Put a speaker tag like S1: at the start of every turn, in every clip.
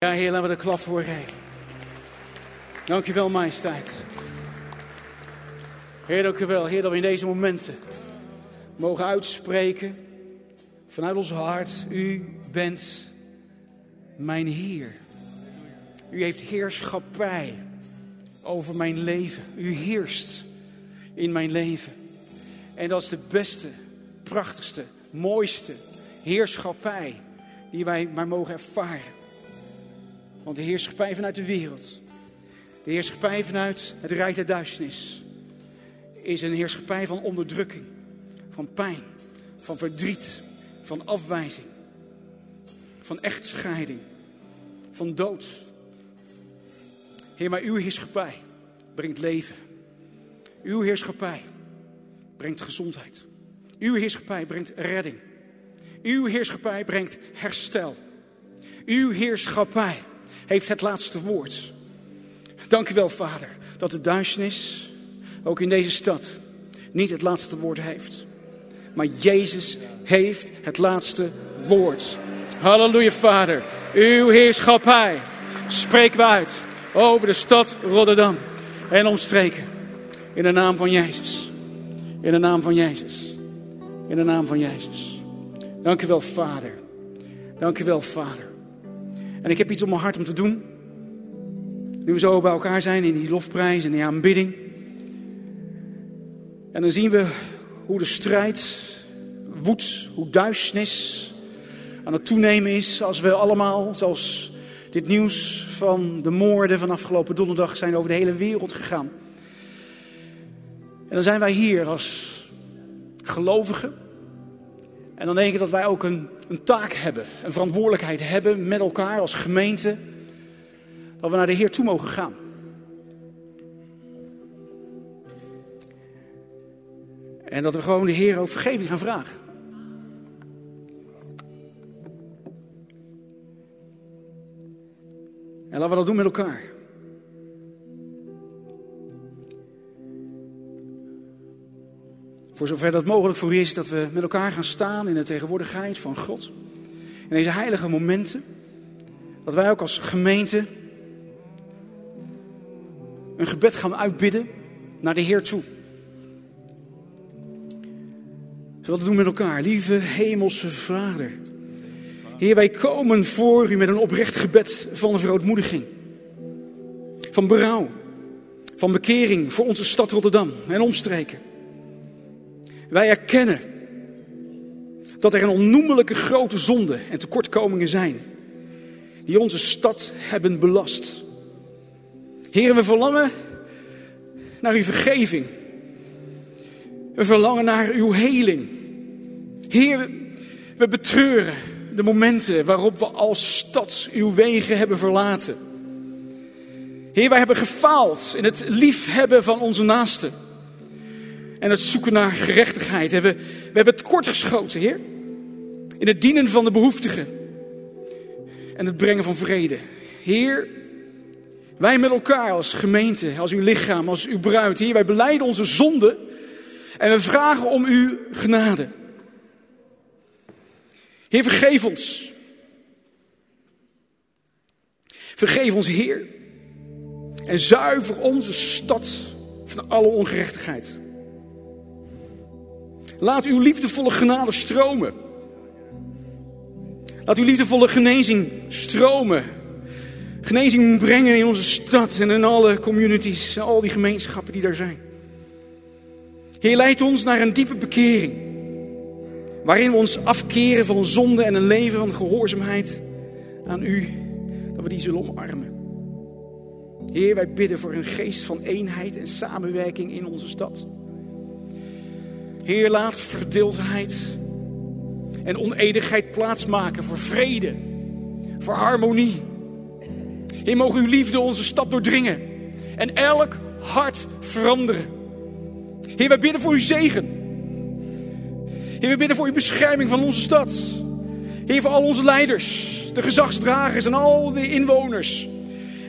S1: Ja, Heer, laten we de klap voor geven. Dankjewel, majesteit. Heer, dankjewel. Heer, dat we in deze momenten mogen uitspreken vanuit ons hart. U bent mijn Heer. U heeft heerschappij over mijn leven. U heerst in mijn leven. En dat is de beste, prachtigste, mooiste heerschappij die wij maar mogen ervaren. Want de heerschappij vanuit de wereld, de heerschappij vanuit het rijk der duisternis, is een heerschappij van onderdrukking, van pijn, van verdriet, van afwijzing, van echtscheiding, van dood. Heer, maar uw heerschappij brengt leven. Uw heerschappij brengt gezondheid. Uw heerschappij brengt redding. Uw heerschappij brengt herstel. Uw heerschappij heeft het laatste woord. Dank u wel, Vader, dat de duisternis ook in deze stad niet het laatste woord heeft. Maar Jezus heeft het laatste woord. Halleluja, Vader. Uw heerschappij spreken we uit over de stad Rotterdam en omstreken. In de naam van Jezus. In de naam van Jezus. In de naam van Jezus. Dank u wel, Vader. Dank u wel, Vader. En ik heb iets op mijn hart om te doen. Nu we zo bij elkaar zijn in die lofprijs en die aanbidding. En dan zien we hoe de strijd woedt, hoe duisternis aan het toenemen is. Als we allemaal, zoals dit nieuws van de moorden van afgelopen donderdag, zijn over de hele wereld gegaan. En dan zijn wij hier als gelovigen. En dan denk ik dat wij ook een, een taak hebben, een verantwoordelijkheid hebben met elkaar als gemeente. Dat we naar de Heer toe mogen gaan. En dat we gewoon de Heer ook vergeving gaan vragen. En laten we dat doen met elkaar. Voor zover dat mogelijk voor u is, dat we met elkaar gaan staan in de tegenwoordigheid van God. In deze heilige momenten. Dat wij ook als gemeente een gebed gaan uitbidden naar de Heer toe. Zullen we doen met elkaar? Lieve Hemelse Vader. Heer, wij komen voor u met een oprecht gebed van verootmoediging. Van berouw. Van bekering voor onze stad Rotterdam en omstreken. Wij erkennen dat er een onnoemelijke grote zonde en tekortkomingen zijn die onze stad hebben belast. Heren, we verlangen naar uw vergeving. We verlangen naar uw heling. Heer, we betreuren de momenten waarop we als stad uw wegen hebben verlaten. Heer, wij hebben gefaald in het liefhebben van onze naasten. En het zoeken naar gerechtigheid. We, we hebben het kort geschoten, Heer. In het dienen van de behoeftigen. En het brengen van vrede. Heer, wij met elkaar als gemeente, als uw lichaam, als uw bruid. Heer, wij beleiden onze zonde. En we vragen om uw genade. Heer, vergeef ons. Vergeef ons, Heer. En zuiver onze stad van alle ongerechtigheid. Laat uw liefdevolle genade stromen. Laat uw liefdevolle genezing stromen. Genezing brengen in onze stad en in alle communities en al die gemeenschappen die daar zijn. Heer, leid ons naar een diepe bekering. Waarin we ons afkeren van zonde en een leven van gehoorzaamheid aan u. Dat we die zullen omarmen. Heer, wij bidden voor een geest van eenheid en samenwerking in onze stad. Heer, laat verdeeldheid en oneenigheid plaatsmaken voor vrede, voor harmonie. Heer, mogen uw liefde onze stad doordringen en elk hart veranderen. Heer, wij bidden voor uw zegen. Heer, we bidden voor uw bescherming van onze stad. Heer, voor al onze leiders, de gezagsdragers en al de inwoners.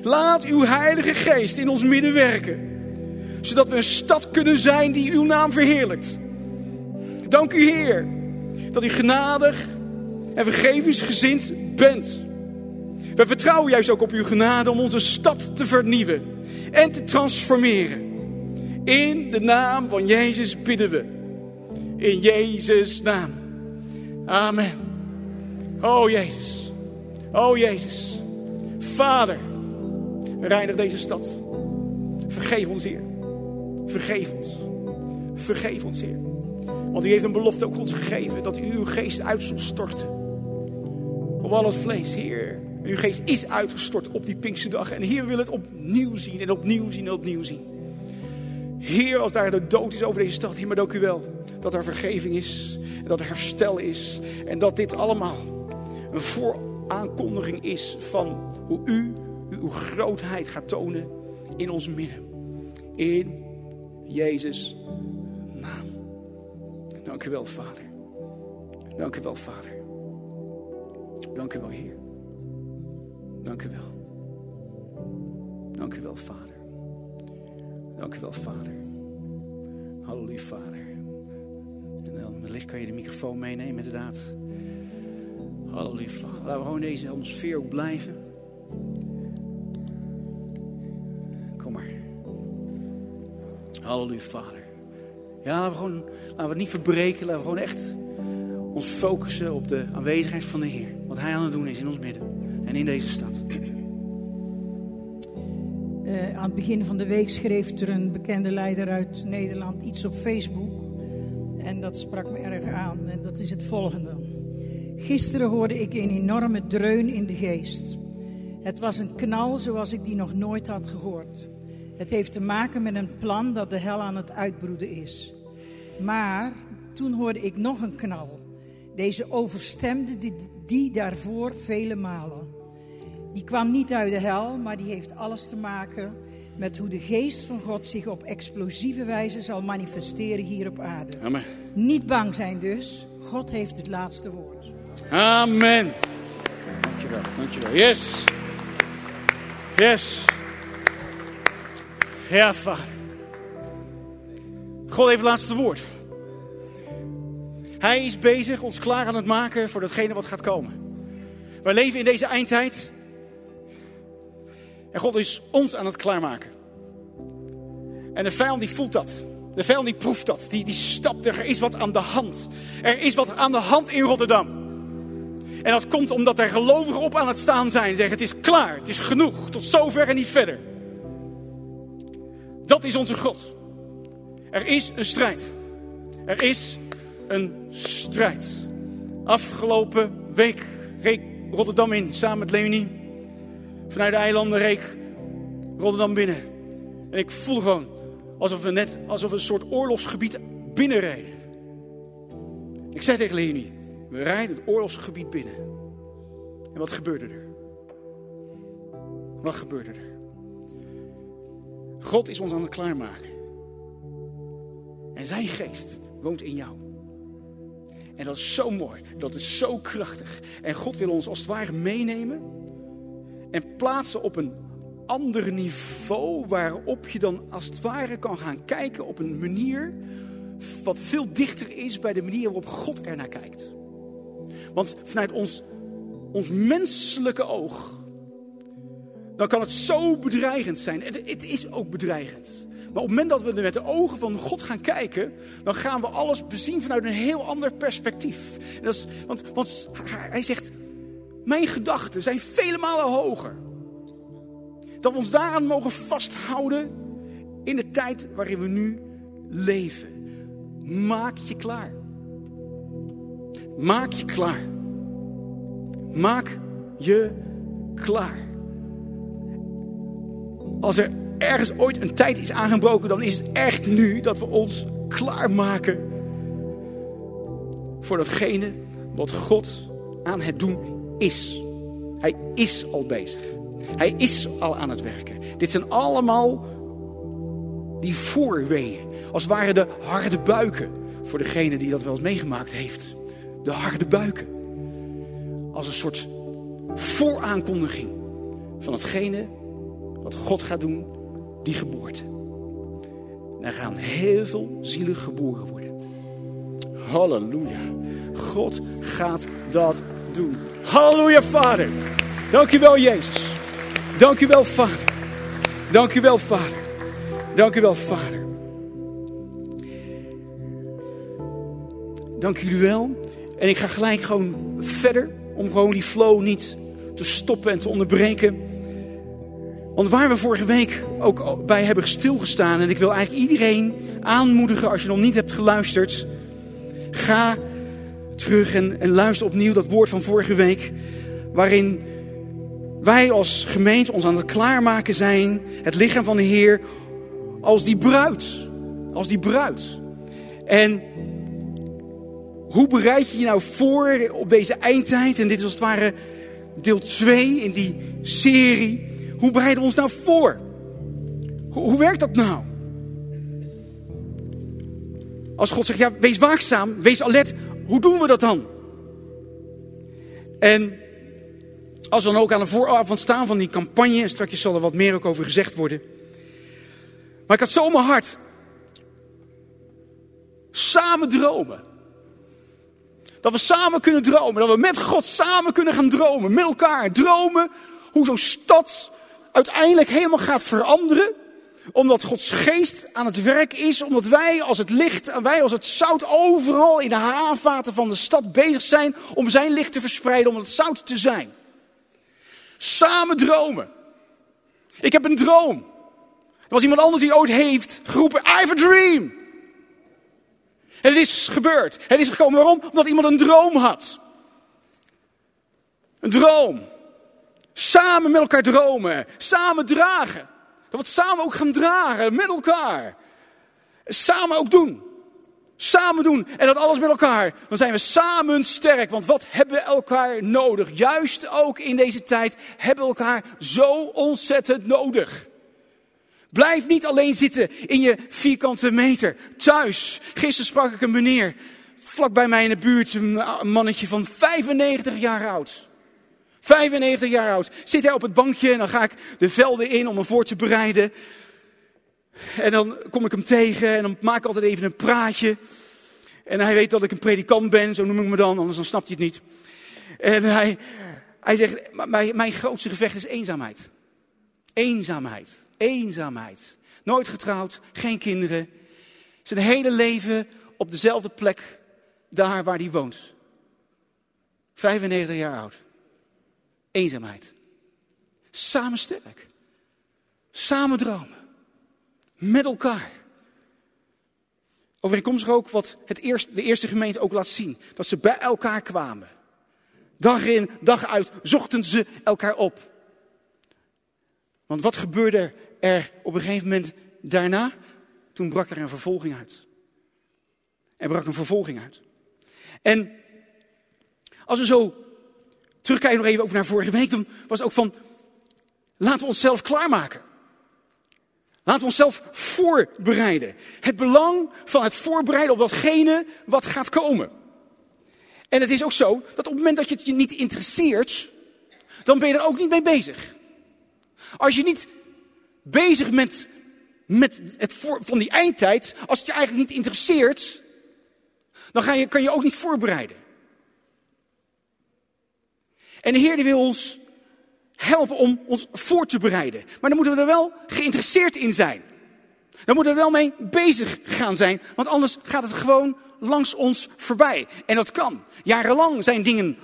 S1: Laat uw heilige geest in ons midden werken. Zodat we een stad kunnen zijn die uw naam verheerlijkt. Dank u Heer, dat u genadig en vergevingsgezind bent. We vertrouwen juist ook op uw genade om onze stad te vernieuwen en te transformeren. In de naam van Jezus bidden we. In Jezus' naam. Amen. Oh Jezus. Oh Jezus. Vader, reinig deze stad. Vergeef ons, Heer. Vergeef ons. Vergeef ons, Heer. Want u heeft een belofte ook ons gegeven dat u uw geest uit zal storten. Op al het vlees, Heer. En uw geest is uitgestort op die Pinksterdag. En Heer wil het opnieuw zien en opnieuw zien en opnieuw zien. Heer, als daar de dood is over deze stad, Heer, maar dank u wel dat er vergeving is. En dat er herstel is. En dat dit allemaal een vooraankondiging is van hoe u uw grootheid gaat tonen in ons midden. In Jezus'. Dank u wel, Vader. Dank u wel, Vader. Dank u wel, Heer. Dank u wel. Dank u wel, Vader. Dank u wel, Vader. Halleluja, Vader. En dan wellicht kan je de microfoon meenemen, inderdaad. Halleluja, Vader. Laten we gewoon deze atmosfeer ook blijven. Kom maar. Halleluja, Vader. Ja, laten we, gewoon, laten we het niet verbreken. Laten we gewoon echt ons focussen op de aanwezigheid van de Heer. Wat Hij aan het doen is in ons midden en in deze stad.
S2: Uh, aan het begin van de week schreef er een bekende leider uit Nederland iets op Facebook. En dat sprak me erg aan. En dat is het volgende. Gisteren hoorde ik een enorme dreun in de geest. Het was een knal zoals ik die nog nooit had gehoord. Het heeft te maken met een plan dat de hel aan het uitbroeden is. Maar toen hoorde ik nog een knal. Deze overstemde die, die daarvoor vele malen. Die kwam niet uit de hel, maar die heeft alles te maken met hoe de geest van God zich op explosieve wijze zal manifesteren hier op aarde.
S1: Amen.
S2: Niet bang zijn dus. God heeft het laatste woord.
S1: Amen. Dankjewel, dankjewel. Yes. Yes. Ja, vader. God heeft het laatste woord. Hij is bezig ons klaar aan het maken voor datgene wat gaat komen. Wij leven in deze eindtijd. En God is ons aan het klaarmaken. En de vijand die voelt dat. De vijand die proeft dat. Die, die stapt er. Er is wat aan de hand. Er is wat aan de hand in Rotterdam. En dat komt omdat er gelovigen op aan het staan zijn. Zeggen het is klaar. Het is genoeg. Tot zover en niet verder. Dat is onze God. Er is een strijd. Er is een strijd. Afgelopen week reek Rotterdam in samen met Leonie. Vanuit de eilanden reek Rotterdam binnen. En ik voel gewoon alsof we net alsof we een soort oorlogsgebied binnenrijden. Ik zei tegen Leonie, we rijden het oorlogsgebied binnen. En wat gebeurde er? Wat gebeurde er? God is ons aan het klaarmaken. En zijn geest woont in jou. En dat is zo mooi. Dat is zo krachtig. En God wil ons als het ware meenemen. En plaatsen op een ander niveau. Waarop je dan als het ware kan gaan kijken op een manier. Wat veel dichter is bij de manier waarop God er naar kijkt. Want vanuit ons, ons menselijke oog. Dan kan het zo bedreigend zijn. En het is ook bedreigend. Maar op het moment dat we er met de ogen van God gaan kijken, dan gaan we alles bezien vanuit een heel ander perspectief. Dat is, want, want hij zegt, mijn gedachten zijn vele malen hoger. Dat we ons daaraan mogen vasthouden in de tijd waarin we nu leven. Maak je klaar. Maak je klaar. Maak je klaar. Als er ergens ooit een tijd is aangebroken, dan is het echt nu dat we ons klaarmaken voor datgene wat God aan het doen is. Hij is al bezig. Hij is al aan het werken. Dit zijn allemaal die voorweeën. Als het ware de harde buiken. Voor degene die dat wel eens meegemaakt heeft. De harde buiken. Als een soort vooraankondiging van hetgene wat God gaat doen die geboorte. Er gaan heel veel zielen geboren worden. Halleluja. God gaat dat doen. Halleluja, Vader. Dank u wel, Jezus. Dank u wel, Vader. Dank u wel, Vader. Dank u wel, Vader. Dank jullie wel. En ik ga gelijk gewoon verder om gewoon die flow niet te stoppen en te onderbreken. Want waar we vorige week ook bij hebben stilgestaan, en ik wil eigenlijk iedereen aanmoedigen als je nog niet hebt geluisterd, ga terug en, en luister opnieuw dat woord van vorige week, waarin wij als gemeente ons aan het klaarmaken zijn, het lichaam van de Heer, als die bruid. Als die bruid. En hoe bereid je je nou voor op deze eindtijd? En dit is als het ware deel 2 in die serie. Hoe bereiden we ons nou voor? Hoe, werkt dat nou? Als God zegt, ja, wees waakzaam, wees alert. Hoe doen we dat dan? En als we dan ook aan de vooravond staan van die campagne, en straks zal er wat meer ook over gezegd worden. Maar ik had zo mijn hart. Samen dromen. Dat we samen kunnen dromen. Dat we met God samen kunnen gaan dromen. Met elkaar dromen hoe zo'n stad uiteindelijk helemaal gaat veranderen. Omdat Gods geest aan het werk is. Omdat wij als het licht en wij als het zout overal in de haarvaten van de stad bezig zijn om zijn licht te verspreiden. Om het zout te zijn. Samen dromen. Ik heb een droom. Er was iemand anders die ooit heeft geroepen, I have a dream. Het is gebeurd. Het is gekomen. Waarom? Omdat iemand een droom had. Een droom. Samen met elkaar dromen. Samen dragen. Dat we het samen ook gaan dragen. Met elkaar. Samen ook doen. Samen doen. En dat alles met elkaar. Dan zijn we samen sterk. Want wat hebben we elkaar nodig? Juist ook in deze tijd hebben we elkaar zo ontzettend nodig. Blijf niet alleen zitten in je vierkante meter. Thuis. Gisteren sprak ik een meneer. Vlak bij mij in de buurt. Een mannetje van 95 jaar oud. 95 jaar oud. Zit hij op het bankje en dan ga ik de velden in om hem voor te bereiden. En dan kom ik hem tegen en dan maak ik altijd even een praatje. En hij weet dat ik een predikant ben, zo noem ik me dan, anders dan snapt hij het niet. En hij, hij zegt, mijn, mijn grootste gevecht is eenzaamheid. Eenzaamheid. Eenzaamheid. Nooit getrouwd, geen kinderen. Zijn hele leven op dezelfde plek, daar waar hij woont. 95 jaar oud. Eenzaamheid. Samen sterk. Samen dromen. Met elkaar. Overeenkomstig ook wat het eerste, de eerste gemeente ook laat zien. Dat ze bij elkaar kwamen. Dag in, dag uit zochten ze elkaar op. Want wat gebeurde er op een gegeven moment daarna? Toen brak er een vervolging uit. Er brak een vervolging uit. En als we zo terugkijken nog even over naar vorige week, dan was ook van, laten we onszelf klaarmaken. Laten we onszelf voorbereiden. Het belang van het voorbereiden op datgene wat gaat komen. En het is ook zo dat op het moment dat je het je niet interesseert, dan ben je er ook niet mee bezig. Als je niet bezig bent met het voor, van die eindtijd, als het je eigenlijk niet interesseert, dan ga je, kan je ook niet voorbereiden. En de Heer die wil ons helpen om ons voor te bereiden. Maar dan moeten we er wel geïnteresseerd in zijn. Dan moeten we er wel mee bezig gaan zijn, want anders gaat het gewoon langs ons voorbij. En dat kan. Jarenlang zijn dingen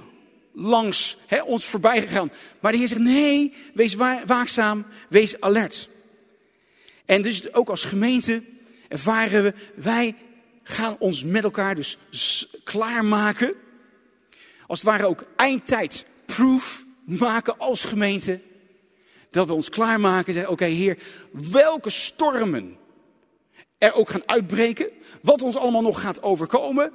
S1: langs ons voorbij gegaan. Maar de Heer zegt, nee, wees waakzaam, wees alert. En dus ook als gemeente ervaren we, wij gaan ons met elkaar dus klaarmaken. Als het ware ook eindtijd proof maken als gemeente. Dat we ons klaarmaken. Zeggen, oké Heer, welke stormen er ook gaan uitbreken. Wat ons allemaal nog gaat overkomen.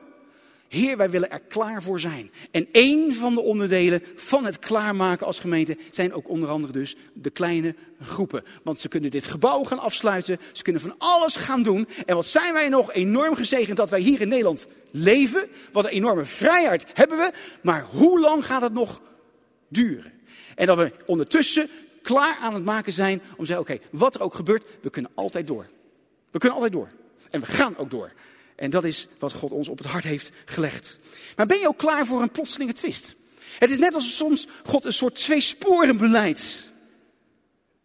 S1: Heer, wij willen er klaar voor zijn. En één van de onderdelen van het klaarmaken als gemeente zijn ook onder andere dus de kleine groepen. Want ze kunnen dit gebouw gaan afsluiten, ze kunnen van alles gaan doen. En wat zijn wij nog enorm gezegend dat wij hier in Nederland leven. Wat een enorme vrijheid hebben we. Maar hoe lang gaat het nog duren? En dat we ondertussen klaar aan het maken zijn om te zeggen, oké, wat er ook gebeurt, we kunnen altijd door. We kunnen altijd door. En we gaan ook door. En dat is wat God ons op het hart heeft gelegd. Maar ben je ook klaar voor een plotselinge twist? Het is net alsof soms God een soort tweesporenbeleid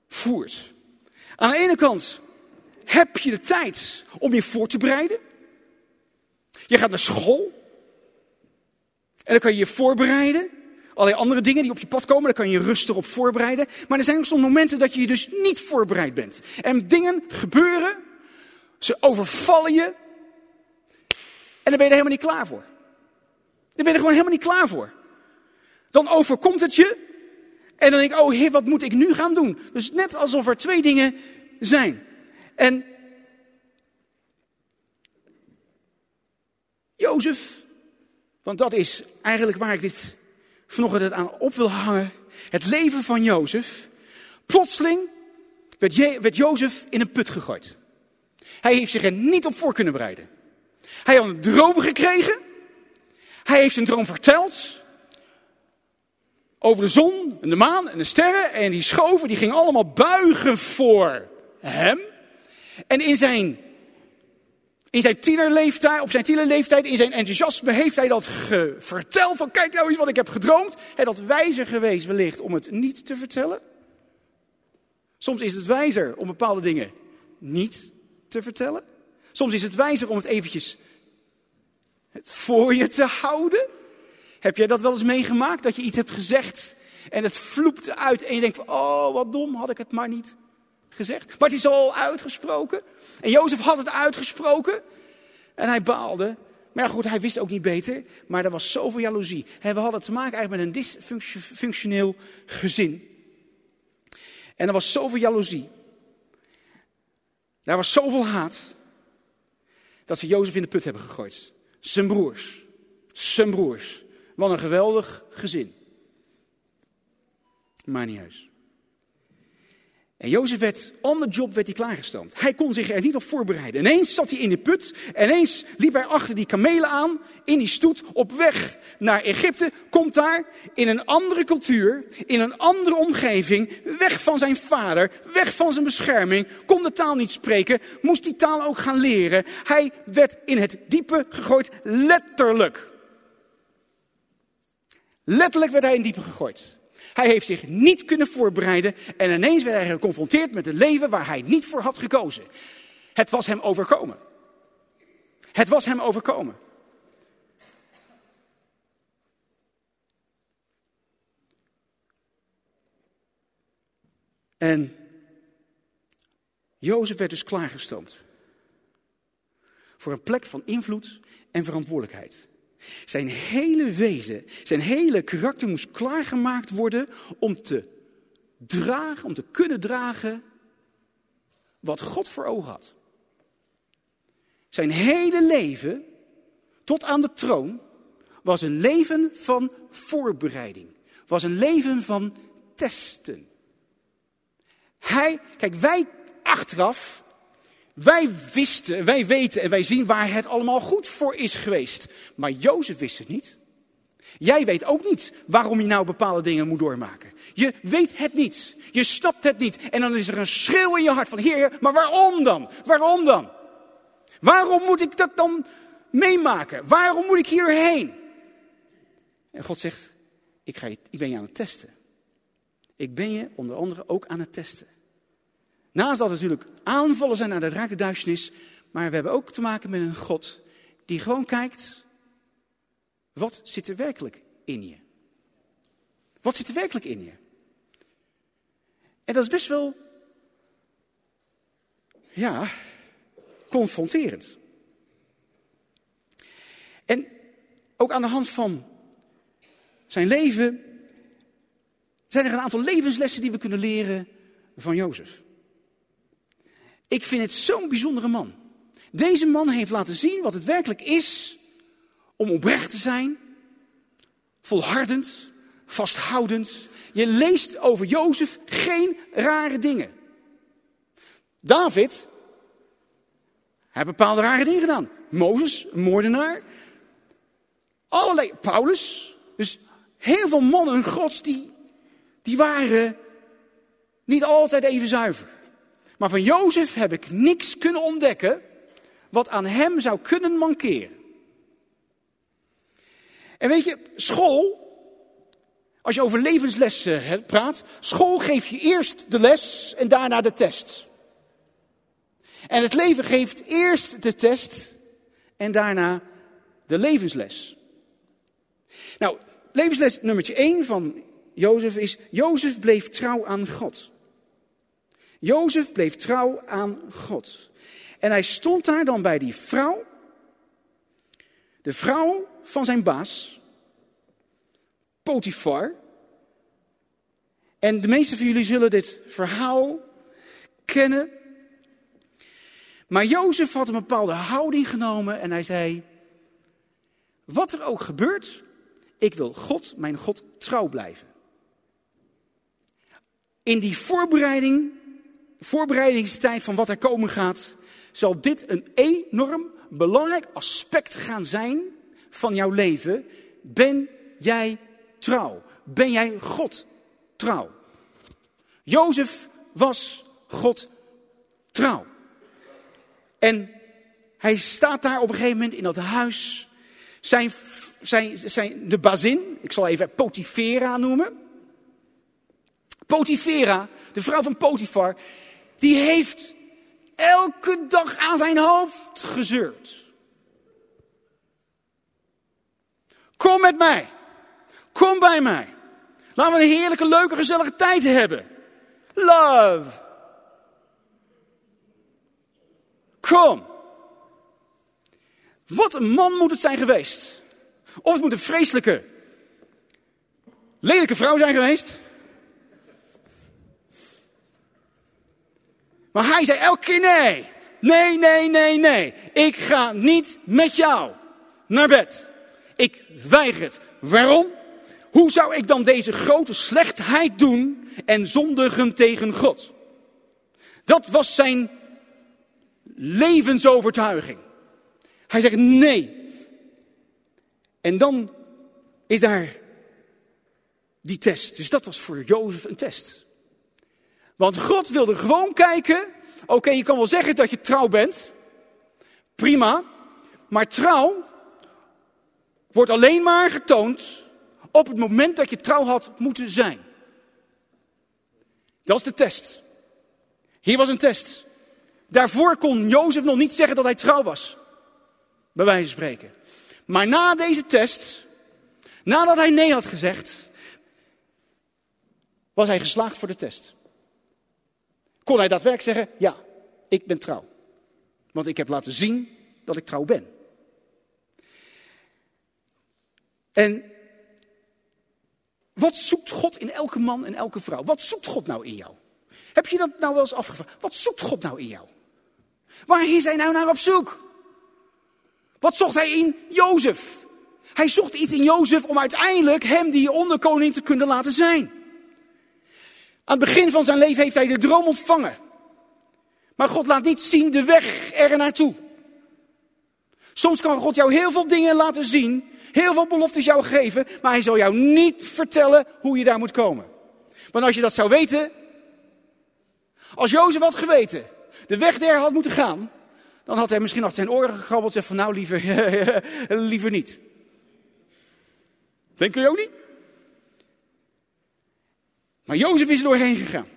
S1: voert. Aan de ene kant heb je de tijd om je voor te bereiden. Je gaat naar school. En dan kan je je voorbereiden. Allerlei andere dingen die op je pad komen, daar kan je rustig op voorbereiden. Maar er zijn ook soms momenten dat je je dus niet voorbereid bent. En dingen gebeuren, ze overvallen je. En dan ben je er helemaal niet klaar voor. Dan ben je er gewoon helemaal niet klaar voor. Dan overkomt het je. En dan denk ik, oh heer, wat moet ik nu gaan doen? Dus net alsof er twee dingen zijn. En Jozef, want dat is eigenlijk waar ik dit vanochtend aan op wil hangen. Het leven van Jozef. Plotseling werd, werd Jozef in een put gegooid. Hij heeft zich er niet op voor kunnen bereiden. Hij had een droom gekregen. Hij heeft zijn droom verteld. Over de zon en de maan en de sterren. En die schoven, die gingen allemaal buigen voor hem. En in zijn, in zijn tienerleeftijd, op zijn tienerleeftijd, in zijn enthousiasme, heeft hij dat verteld. Van kijk nou eens wat ik heb gedroomd. Hij had wijzer geweest wellicht om het niet te vertellen. Soms is het wijzer om bepaalde dingen niet te vertellen. Soms is het wijzer om het eventjes het voor je te houden. Heb jij dat wel eens meegemaakt? Dat je iets hebt gezegd en het vloept uit en je denkt, oh wat dom, had ik het maar niet gezegd. Maar het is al uitgesproken. En Jozef had het uitgesproken. En hij baalde. Maar ja, goed, hij wist ook niet beter. Maar er was zoveel jaloezie. we hadden te maken eigenlijk met een dysfunctioneel gezin. En er was zoveel jaloezie. Daar was zoveel haat. Dat ze Jozef in de put hebben gegooid. Zijn broers. Zijn broers. Wat een geweldig gezin. Maar niet huis. En Jozef werd, on the job werd hij klaargestoomd. Hij kon zich er niet op voorbereiden. Ineens zat hij in de put. Ineens liep hij achter die kamelen aan, in die stoet, op weg naar Egypte. Komt daar in een andere cultuur, in een andere omgeving, weg van zijn vader, weg van zijn bescherming. Kon de taal niet spreken, moest die taal ook gaan leren. Hij werd in het diepe gegooid, letterlijk. Letterlijk werd hij in diepe gegooid. Hij heeft zich niet kunnen voorbereiden en ineens werd hij geconfronteerd met een leven waar hij niet voor had gekozen. Het was hem overkomen. Het was hem overkomen. En Jozef werd dus klaargestoomd voor een plek van invloed en verantwoordelijkheid. Zijn hele wezen, zijn hele karakter moest klaargemaakt worden om te dragen, om te kunnen dragen wat God voor ogen had. Zijn hele leven tot aan de troon was een leven van voorbereiding, was een leven van testen. Hij, kijk, wij achteraf wij wisten, wij weten en wij zien waar het allemaal goed voor is geweest. Maar Jozef wist het niet. Jij weet ook niet waarom je nou bepaalde dingen moet doormaken. Je weet het niet. Je snapt het niet. En dan is er een schreeuw in je hart van, Heer, maar waarom dan? Waarom dan? Waarom moet ik dat dan meemaken? Waarom moet ik hierheen? En God zegt, ik, ga je, ik ben je aan het testen. Ik ben je onder andere ook aan het testen. Naast dat natuurlijk aanvallen zijn naar de rake duisternis, maar we hebben ook te maken met een God die gewoon kijkt, wat zit er werkelijk in je? Wat zit er werkelijk in je? En dat is best wel, ja, confronterend. En ook aan de hand van zijn leven zijn er een aantal levenslessen die we kunnen leren van Jozef. Ik vind het zo'n bijzondere man. Deze man heeft laten zien wat het werkelijk is om oprecht te zijn, volhardend, vasthoudend. Je leest over Jozef geen rare dingen. David, hij heeft bepaalde rare dingen gedaan. Mozes, een moordenaar. Allerlei, Paulus. Dus heel veel mannen gods die, die waren niet altijd even zuiver. Maar van Jozef heb ik niks kunnen ontdekken wat aan hem zou kunnen mankeren. En weet je, school, Als je over levenslessen praat, school geeft je eerst de les en daarna de test. En het leven geeft eerst de test en daarna de levensles. Nou, levensles nummertje 1 van Jozef is, Jozef bleef trouw aan God. Jozef bleef trouw aan God. En hij stond daar dan bij die vrouw, de vrouw van zijn baas, Potifar. En de meeste van jullie zullen dit verhaal kennen. Maar Jozef had een bepaalde houding genomen en hij zei: Wat er ook gebeurt, ik wil God, mijn God, trouw blijven. In die voorbereiding, voorbereidingstijd van wat er komen gaat, zal dit een enorm belangrijk aspect gaan zijn van jouw leven. Ben jij trouw? Ben jij God trouw? Jozef was God trouw. En hij staat daar op een gegeven moment in dat huis. Zijn, zijn, zijn, de bazin, ik zal even Potifera noemen. Potifera, de vrouw van Potifar, die heeft elke dag aan zijn hoofd gezeurd. Kom met mij. Kom bij mij. Laten we een heerlijke, leuke, gezellige tijd hebben. Love. Kom. Wat een man moet het zijn geweest. Of het moet een vreselijke, lelijke vrouw zijn geweest. Maar hij zei elke keer nee. Nee, nee, nee, nee. Ik ga niet met jou naar bed. Ik weiger het. Waarom? Hoe zou ik dan deze grote slechtheid doen en zondigen tegen God? Dat was zijn levensovertuiging. Hij zegt nee. En dan is daar die test. Dus dat was voor Jozef een test. Want God wilde gewoon kijken. Oké, je kan wel zeggen dat je trouw bent. Prima. Maar trouw wordt alleen maar getoond op het moment dat je trouw had moeten zijn. Dat was de test. Hier was een test. Daarvoor kon Jozef nog niet zeggen dat hij trouw was. Bij wijze van spreken. Maar na deze test, nadat hij nee had gezegd, was hij geslaagd voor de test. Kon hij daadwerkelijk zeggen, ja, ik ben trouw. Want ik heb laten zien dat ik trouw ben. En wat zoekt God in elke man en elke vrouw? Wat zoekt God nou in jou? Heb je dat nou wel eens afgevraagd? Wat zoekt God nou in jou? Waar is hij nou naar op zoek? Wat zocht hij in Jozef? Hij zocht iets in Jozef om uiteindelijk hem die onderkoning te kunnen laten zijn. Aan het begin van zijn leven heeft hij de droom ontvangen. Maar God laat niet zien de weg er naartoe. Soms kan God jou heel veel dingen laten zien, heel veel beloftes jou geven, maar hij zal jou niet vertellen hoe je daar moet komen. Want als je dat zou weten, als Jozef had geweten, de weg der had moeten gaan, dan had hij misschien achter zijn oren gegrabbeld en van nou liever, liever niet. Denken jullie ook niet? Maar Jozef is er doorheen gegaan.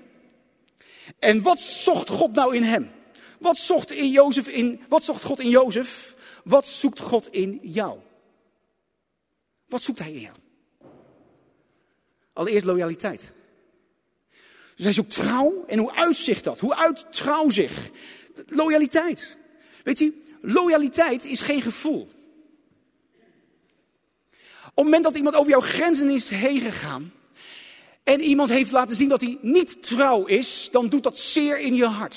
S1: En wat zocht God nou in hem? Wat zocht, in Jozef in, wat zocht God in Jozef? Wat zoekt God in jou? Wat zoekt hij in jou? Allereerst loyaliteit. Dus hij zoekt trouw. En hoe uitzicht dat? Hoe uit trouw zich? Loyaliteit. Weet je, loyaliteit is geen gevoel. Op het moment dat iemand over jouw grenzen is heen gegaan. En iemand heeft laten zien dat hij niet trouw is, dan doet dat zeer in je hart.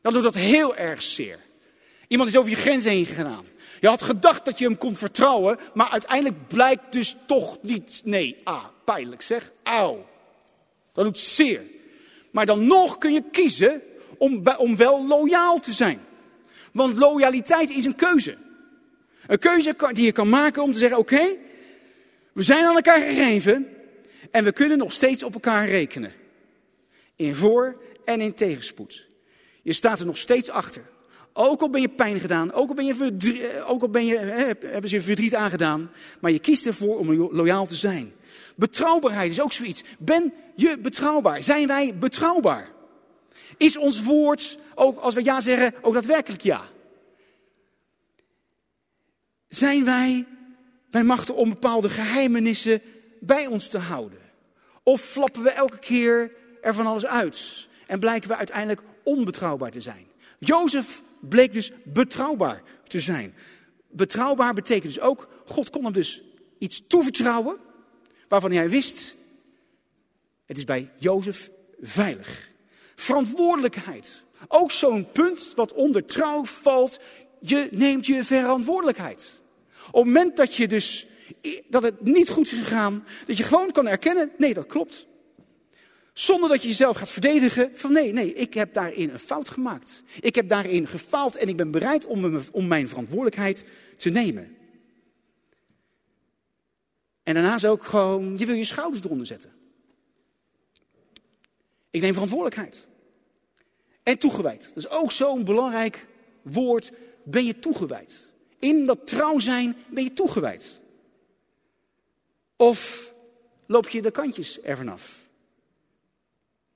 S1: Dan doet dat heel erg zeer. Iemand is over je grenzen heen gegaan. Je had gedacht dat je hem kon vertrouwen, maar uiteindelijk blijkt dus toch niet. Nee, ah, pijnlijk zeg. Auw. Dat doet zeer. Maar dan nog kun je kiezen om, om wel loyaal te zijn. Want loyaliteit is een keuze. Een keuze die je kan maken om te zeggen: oké, we zijn aan elkaar gegeven en we kunnen nog steeds op elkaar rekenen. In voor- en in tegenspoed. Je staat er nog steeds achter. Ook al ben je pijn gedaan, ook al, ben je verdriet, eh, ook al ben je, hebben ze je verdriet aangedaan, maar je kiest ervoor om loyaal te zijn. Betrouwbaarheid is ook zoiets. Ben je betrouwbaar? Zijn wij betrouwbaar? Is ons woord, ook als we ja zeggen, ook daadwerkelijk ja? Zijn wij bij machten om bepaalde geheimenissen bij ons te houden? Of flappen we elke keer er van alles uit en blijken we uiteindelijk onbetrouwbaar te zijn? Jozef bleek dus betrouwbaar te zijn. Betrouwbaar betekent dus ook, God kon hem dus iets toevertrouwen waarvan hij wist, het is bij Jozef veilig. Verantwoordelijkheid. Ook zo'n punt wat onder trouw valt, je neemt je verantwoordelijkheid. Op het moment dat je dus dat het niet goed is gegaan, dat je gewoon kan erkennen, nee, dat klopt. Zonder dat je jezelf gaat verdedigen van nee, nee, ik heb daarin een fout gemaakt. Ik heb daarin gefaald en ik ben bereid om, om mijn verantwoordelijkheid te nemen. En daarnaast ook gewoon, je wil je schouders eronder zetten. Ik neem verantwoordelijkheid. En toegewijd. Dat is ook zo'n belangrijk woord. Ben je toegewijd? In dat trouw zijn ben je toegewijd. Of loop je de kantjes ervan af?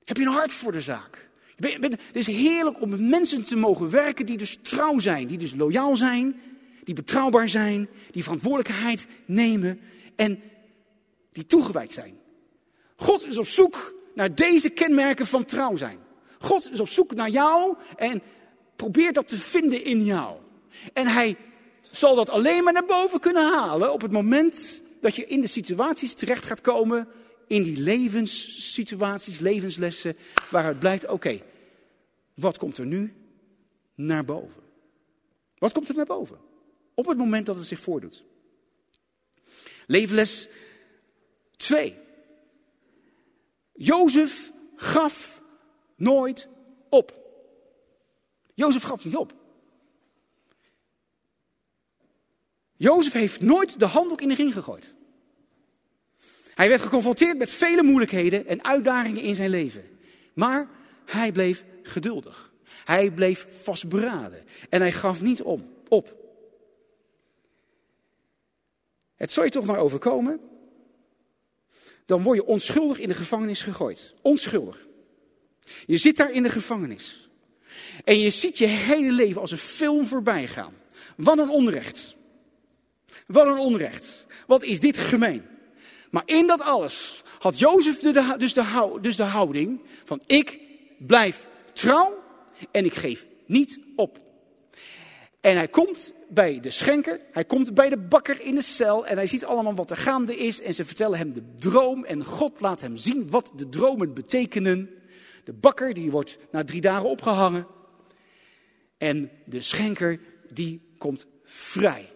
S1: Heb je een hart voor de zaak? het is heerlijk om met mensen te mogen werken die dus trouw zijn, die dus loyaal zijn, die betrouwbaar zijn, die verantwoordelijkheid nemen en die toegewijd zijn. God is op zoek naar deze kenmerken van trouw zijn. God is op zoek naar jou en probeert dat te vinden in jou. En hij zal dat alleen maar naar boven kunnen halen op het moment dat je in de situaties terecht gaat komen, in die levenssituaties, levenslessen, waaruit blijkt, oké, wat komt er nu naar boven? Wat komt er naar boven? Op het moment dat het zich voordoet. Levenles 2. Jozef gaf nooit op. Jozef gaf niet op. Jozef heeft nooit de handdoek in de ring gegooid. Hij werd geconfronteerd met vele moeilijkheden en uitdagingen in zijn leven. Maar hij bleef geduldig. Hij bleef vastberaden. En hij gaf niet om, op. Het zou je toch maar overkomen. Dan word je onschuldig in de gevangenis gegooid. Onschuldig. Je zit daar in de gevangenis. En je ziet je hele leven als een film voorbij gaan. Wat een onrecht. Wat een onrecht. Wat is dit gemeen. Maar in dat alles had Jozef dus, de, dus de houding van ik blijf trouw en ik geef niet op. En hij komt bij de schenker, hij komt bij de bakker in de cel en hij ziet allemaal wat er gaande is. En ze vertellen hem de droom en God laat hem zien wat de dromen betekenen. De bakker die wordt na drie dagen opgehangen. En de schenker die komt vrij.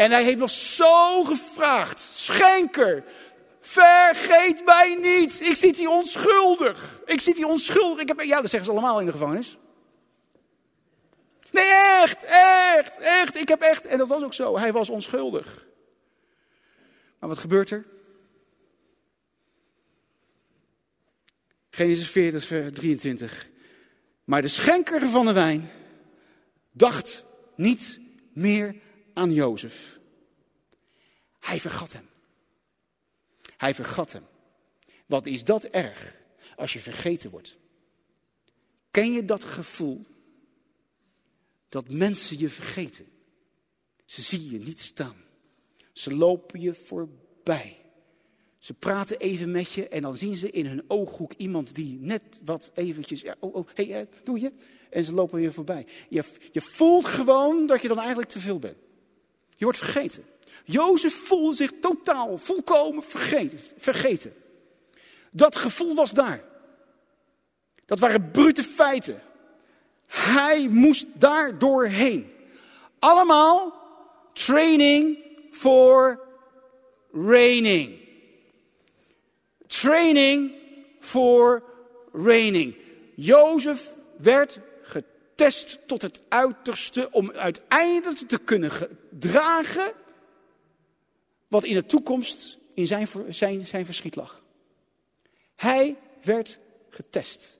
S1: En hij heeft nog zo gevraagd, schenker, vergeet mij niet. Ik zit hier onschuldig. Ik zit hier onschuldig. Ik heb, ja, dat zeggen ze allemaal in de gevangenis. Nee, echt, echt, echt. Ik heb echt, en dat was ook zo, hij was onschuldig. Maar wat gebeurt er? Genesis 40, vers 23. Maar de schenker van de wijn dacht niet meer aan Jozef. Hij vergat hem. Hij vergat hem. Wat is dat erg als je vergeten wordt? Ken je dat gevoel dat mensen je vergeten? Ze zien je niet staan. Ze lopen je voorbij. Ze praten even met je en dan zien ze in hun ooghoek iemand die net wat eventjes, oh, oh, hey, eh, doe je? En ze lopen je voorbij. Je, je voelt gewoon dat je dan eigenlijk te veel bent. Je wordt vergeten. Jozef voelde zich totaal, volkomen vergeten, vergeten. Dat gevoel was daar. Dat waren brute feiten. Hij moest daar doorheen. Allemaal training for raining. Training for raining. Jozef werd getest tot het uiterste om uiteindelijk te kunnen dragen wat in de toekomst in zijn, zijn, zijn verschiet lag. Hij werd getest.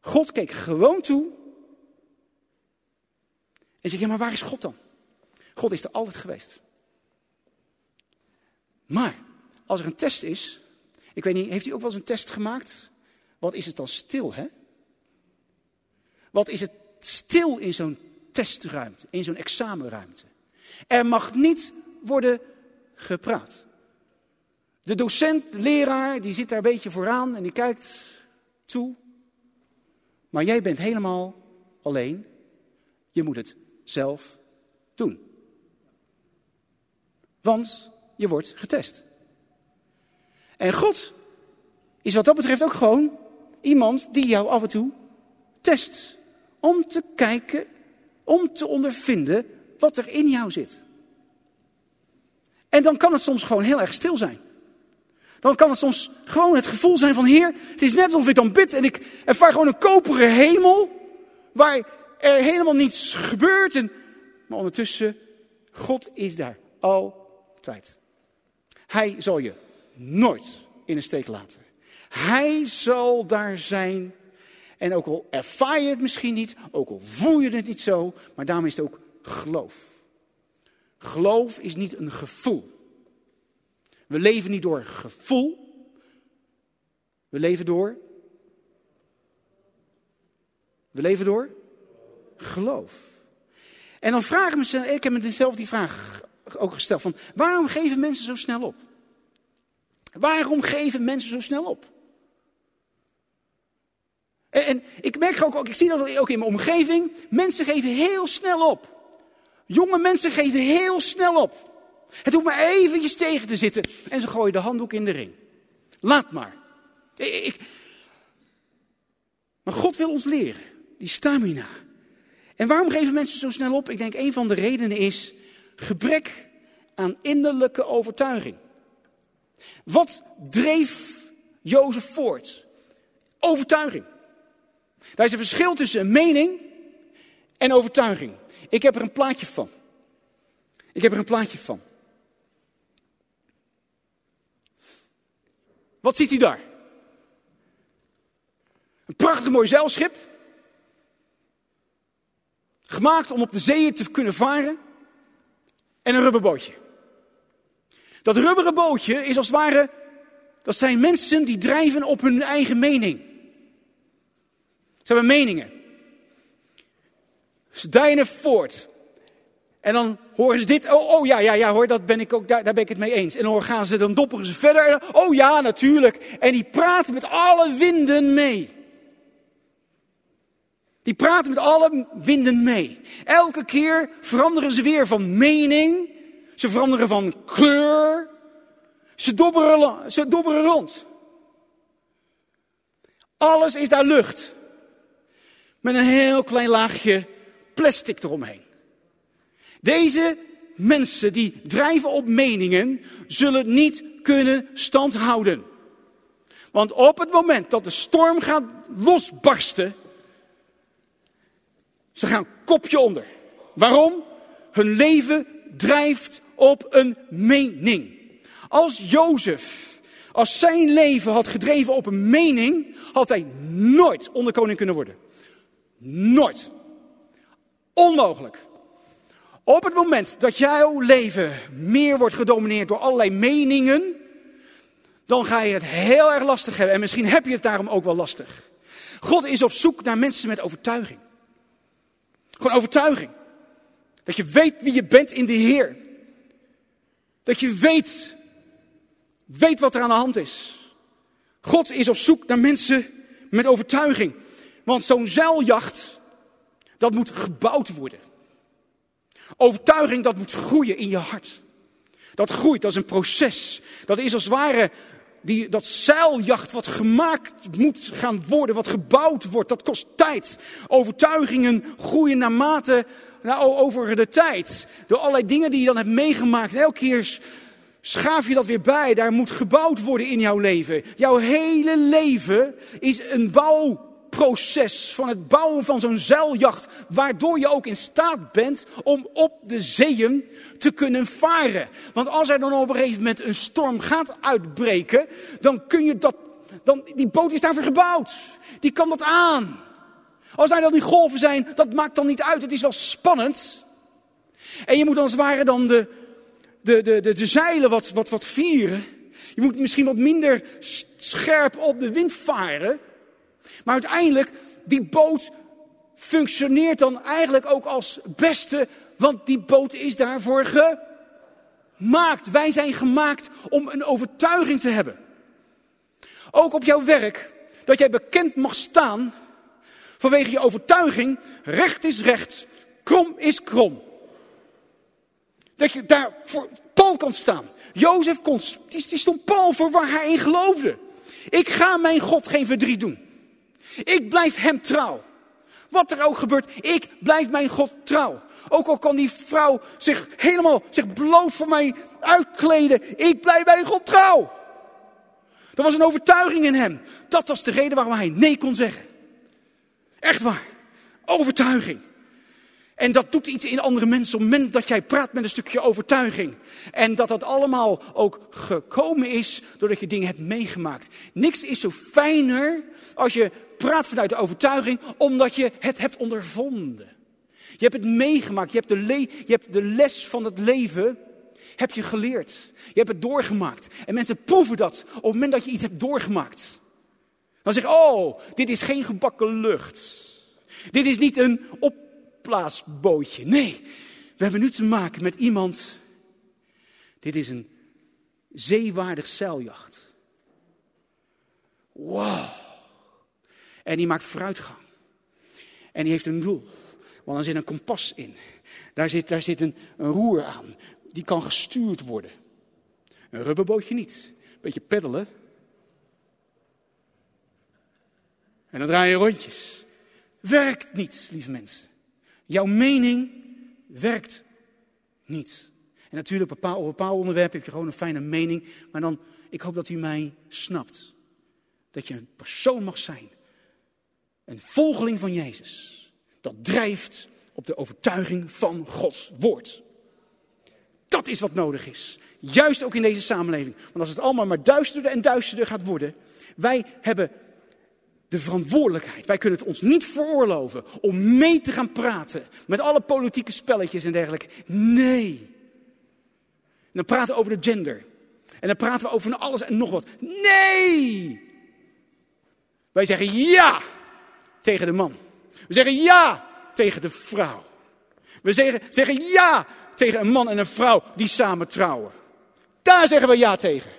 S1: God keek gewoon toe En je, ja, maar waar is God dan? God is er altijd geweest. Maar als er een test is, ik weet niet, heeft u ook wel eens een test gemaakt? Wat is het dan stil, hè? Wat is het stil in zo'n testruimte, in zo'n examenruimte? Er mag niet worden gepraat. De docent, de leraar, die zit daar een beetje vooraan en die kijkt toe. Maar jij bent helemaal alleen. Je moet het zelf doen. Want je wordt getest. En God is wat dat betreft ook gewoon iemand die jou af en toe test. Om te kijken, om te ondervinden wat er in jou zit. En dan kan het soms gewoon heel erg stil zijn. Dan kan het soms gewoon het gevoel zijn van Heer, het is net alsof ik dan bid en ik ervaar gewoon een koperen hemel. Waar er helemaal niets gebeurt. En, maar ondertussen, God is daar altijd. Hij zal je nooit in de steek laten. Hij zal daar zijn. En ook al ervaar je het misschien niet, ook al voel je het niet zo, maar daarom is het ook geloof. Geloof is niet een gevoel. We leven niet door gevoel. We leven door. We leven door geloof. En dan vragen mezelf, ik heb me dezelfde die vraag ook gesteld: van waarom geven mensen zo snel op? Waarom geven mensen zo snel op? En, ik merk ook, ook, ik zie dat ook in mijn omgeving, mensen geven heel snel op. Jonge mensen geven heel snel op. Het hoeft maar eventjes tegen te zitten en ze gooien de handdoek in de ring. Laat maar. Ik, maar God wil ons leren, die stamina. En waarom geven mensen zo snel op? Ik denk een van de redenen is gebrek aan innerlijke overtuiging. Wat dreef Jozef voort? Overtuiging. Daar is een verschil tussen mening en overtuiging. Ik heb er een plaatje van. Ik heb er een plaatje van. Wat ziet u daar? Een prachtig mooi zeilschip. Gemaakt om op de zeeën te kunnen varen. En een rubberbootje. Dat rubberen bootje is als het ware, dat zijn mensen die drijven op hun eigen mening. Ze hebben meningen. Ze deinen voort. En dan horen ze dit. Oh, oh ja, ja, ja hoor, dat ben ik ook, daar, daar ben ik het mee eens. En dan gaan ze, dan dopperen ze verder. oh ja, natuurlijk. En die praten met alle winden mee. Die praten met alle winden mee. Elke keer veranderen ze weer van mening. Ze veranderen van kleur. Ze dobberen, ze dobberen rond. Alles is daar lucht. Met een heel klein laagje plastic eromheen. Deze mensen die drijven op meningen zullen niet kunnen standhouden. Want op het moment dat de storm gaat losbarsten, ze gaan kopje onder. Waarom? Hun leven drijft op een mening. Als Jozef, als zijn leven had gedreven op een mening, had hij nooit onderkoning kunnen worden. Nooit. Onmogelijk. Op het moment dat jouw leven meer wordt gedomineerd door allerlei meningen, dan ga je het heel erg lastig hebben. En misschien heb je het daarom ook wel lastig. God is op zoek naar mensen met overtuiging. Gewoon overtuiging. Dat je weet wie je bent in de Heer. Dat je weet, weet wat er aan de hand is. God is op zoek naar mensen met overtuiging. Want zo'n zeiljacht, dat moet gebouwd worden. Overtuiging, dat moet groeien in je hart. Dat groeit, dat is een proces. Dat is als het ware die, dat zeiljacht wat gemaakt moet gaan worden, wat gebouwd wordt, dat kost tijd. Overtuigingen groeien naarmate, nou, over de tijd. Door allerlei dingen die je dan hebt meegemaakt. Elke keer schaaf je dat weer bij. Daar moet gebouwd worden in jouw leven. Jouw hele leven is een bouw proces van het bouwen van zo'n zeiljacht, waardoor je ook in staat bent om op de zeeën te kunnen varen. Want als er dan op een gegeven moment een storm gaat uitbreken, dan kun je dat, dan, die boot is daarvoor gebouwd. Die kan dat aan. Als daar dan die golven zijn, dat maakt dan niet uit. Het is wel spannend. En je moet als het ware dan de, de, de, de, de zeilen wat, wat, wat vieren. Je moet misschien wat minder scherp op de wind varen. Maar uiteindelijk, die boot functioneert dan eigenlijk ook als beste, want die boot is daarvoor gemaakt. Wij zijn gemaakt om een overtuiging te hebben. Ook op jouw werk, dat jij bekend mag staan vanwege je overtuiging, recht is recht, krom is krom. Dat je daar voor Paul kan staan. Jozef kon, die stond Paul voor waar hij in geloofde. Ik ga mijn God geen verdriet doen. Ik blijf hem trouw. Wat er ook gebeurt, ik blijf mijn God trouw. Ook al kan die vrouw zich helemaal, zich beloof voor mij uitkleden. Ik blijf mijn God trouw. Er was een overtuiging in hem. Dat was de reden waarom hij nee kon zeggen. Echt waar. Overtuiging. En dat doet iets in andere mensen op het moment dat jij praat met een stukje overtuiging. En dat dat allemaal ook gekomen is doordat je dingen hebt meegemaakt. Niks is zo fijner als je praat vanuit de overtuiging, omdat je het hebt ondervonden. Je hebt het meegemaakt, je hebt de, je hebt de les van het leven heb je geleerd. Je hebt het doorgemaakt. En mensen proeven dat op het moment dat je iets hebt doorgemaakt. Dan zeg je, oh, dit is geen gebakken lucht. Dit is niet een opblaasbootje. Nee, we hebben nu te maken met iemand. Dit is een zeewaardig zeiljacht. Wow. En die maakt vooruitgang. En die heeft een doel. Want er zit een kompas in. Daar zit, daar zit een, een roer aan. Die kan gestuurd worden. Een rubberbootje niet. Beetje peddelen. En dan draai je rondjes. Werkt niet, lieve mensen. Jouw mening werkt niet. En natuurlijk, op een bepaald onderwerp heb je gewoon een fijne mening. Maar dan, ik hoop dat u mij snapt. Dat je een persoon mag zijn een volgeling van Jezus. Dat drijft op de overtuiging van Gods woord. Dat is wat nodig is. Juist ook in deze samenleving. Want als het allemaal maar duisterder en duisterder gaat worden. Wij hebben de verantwoordelijkheid. Wij kunnen het ons niet veroorloven om mee te gaan praten met alle politieke spelletjes en dergelijke. Nee. En dan praten we over de gender. En dan praten we over alles en nog wat. Nee! Wij zeggen ja tegen de man. We zeggen ja tegen de vrouw. We zeggen, zeggen ja tegen een man en een vrouw die samen trouwen. Daar zeggen we ja tegen.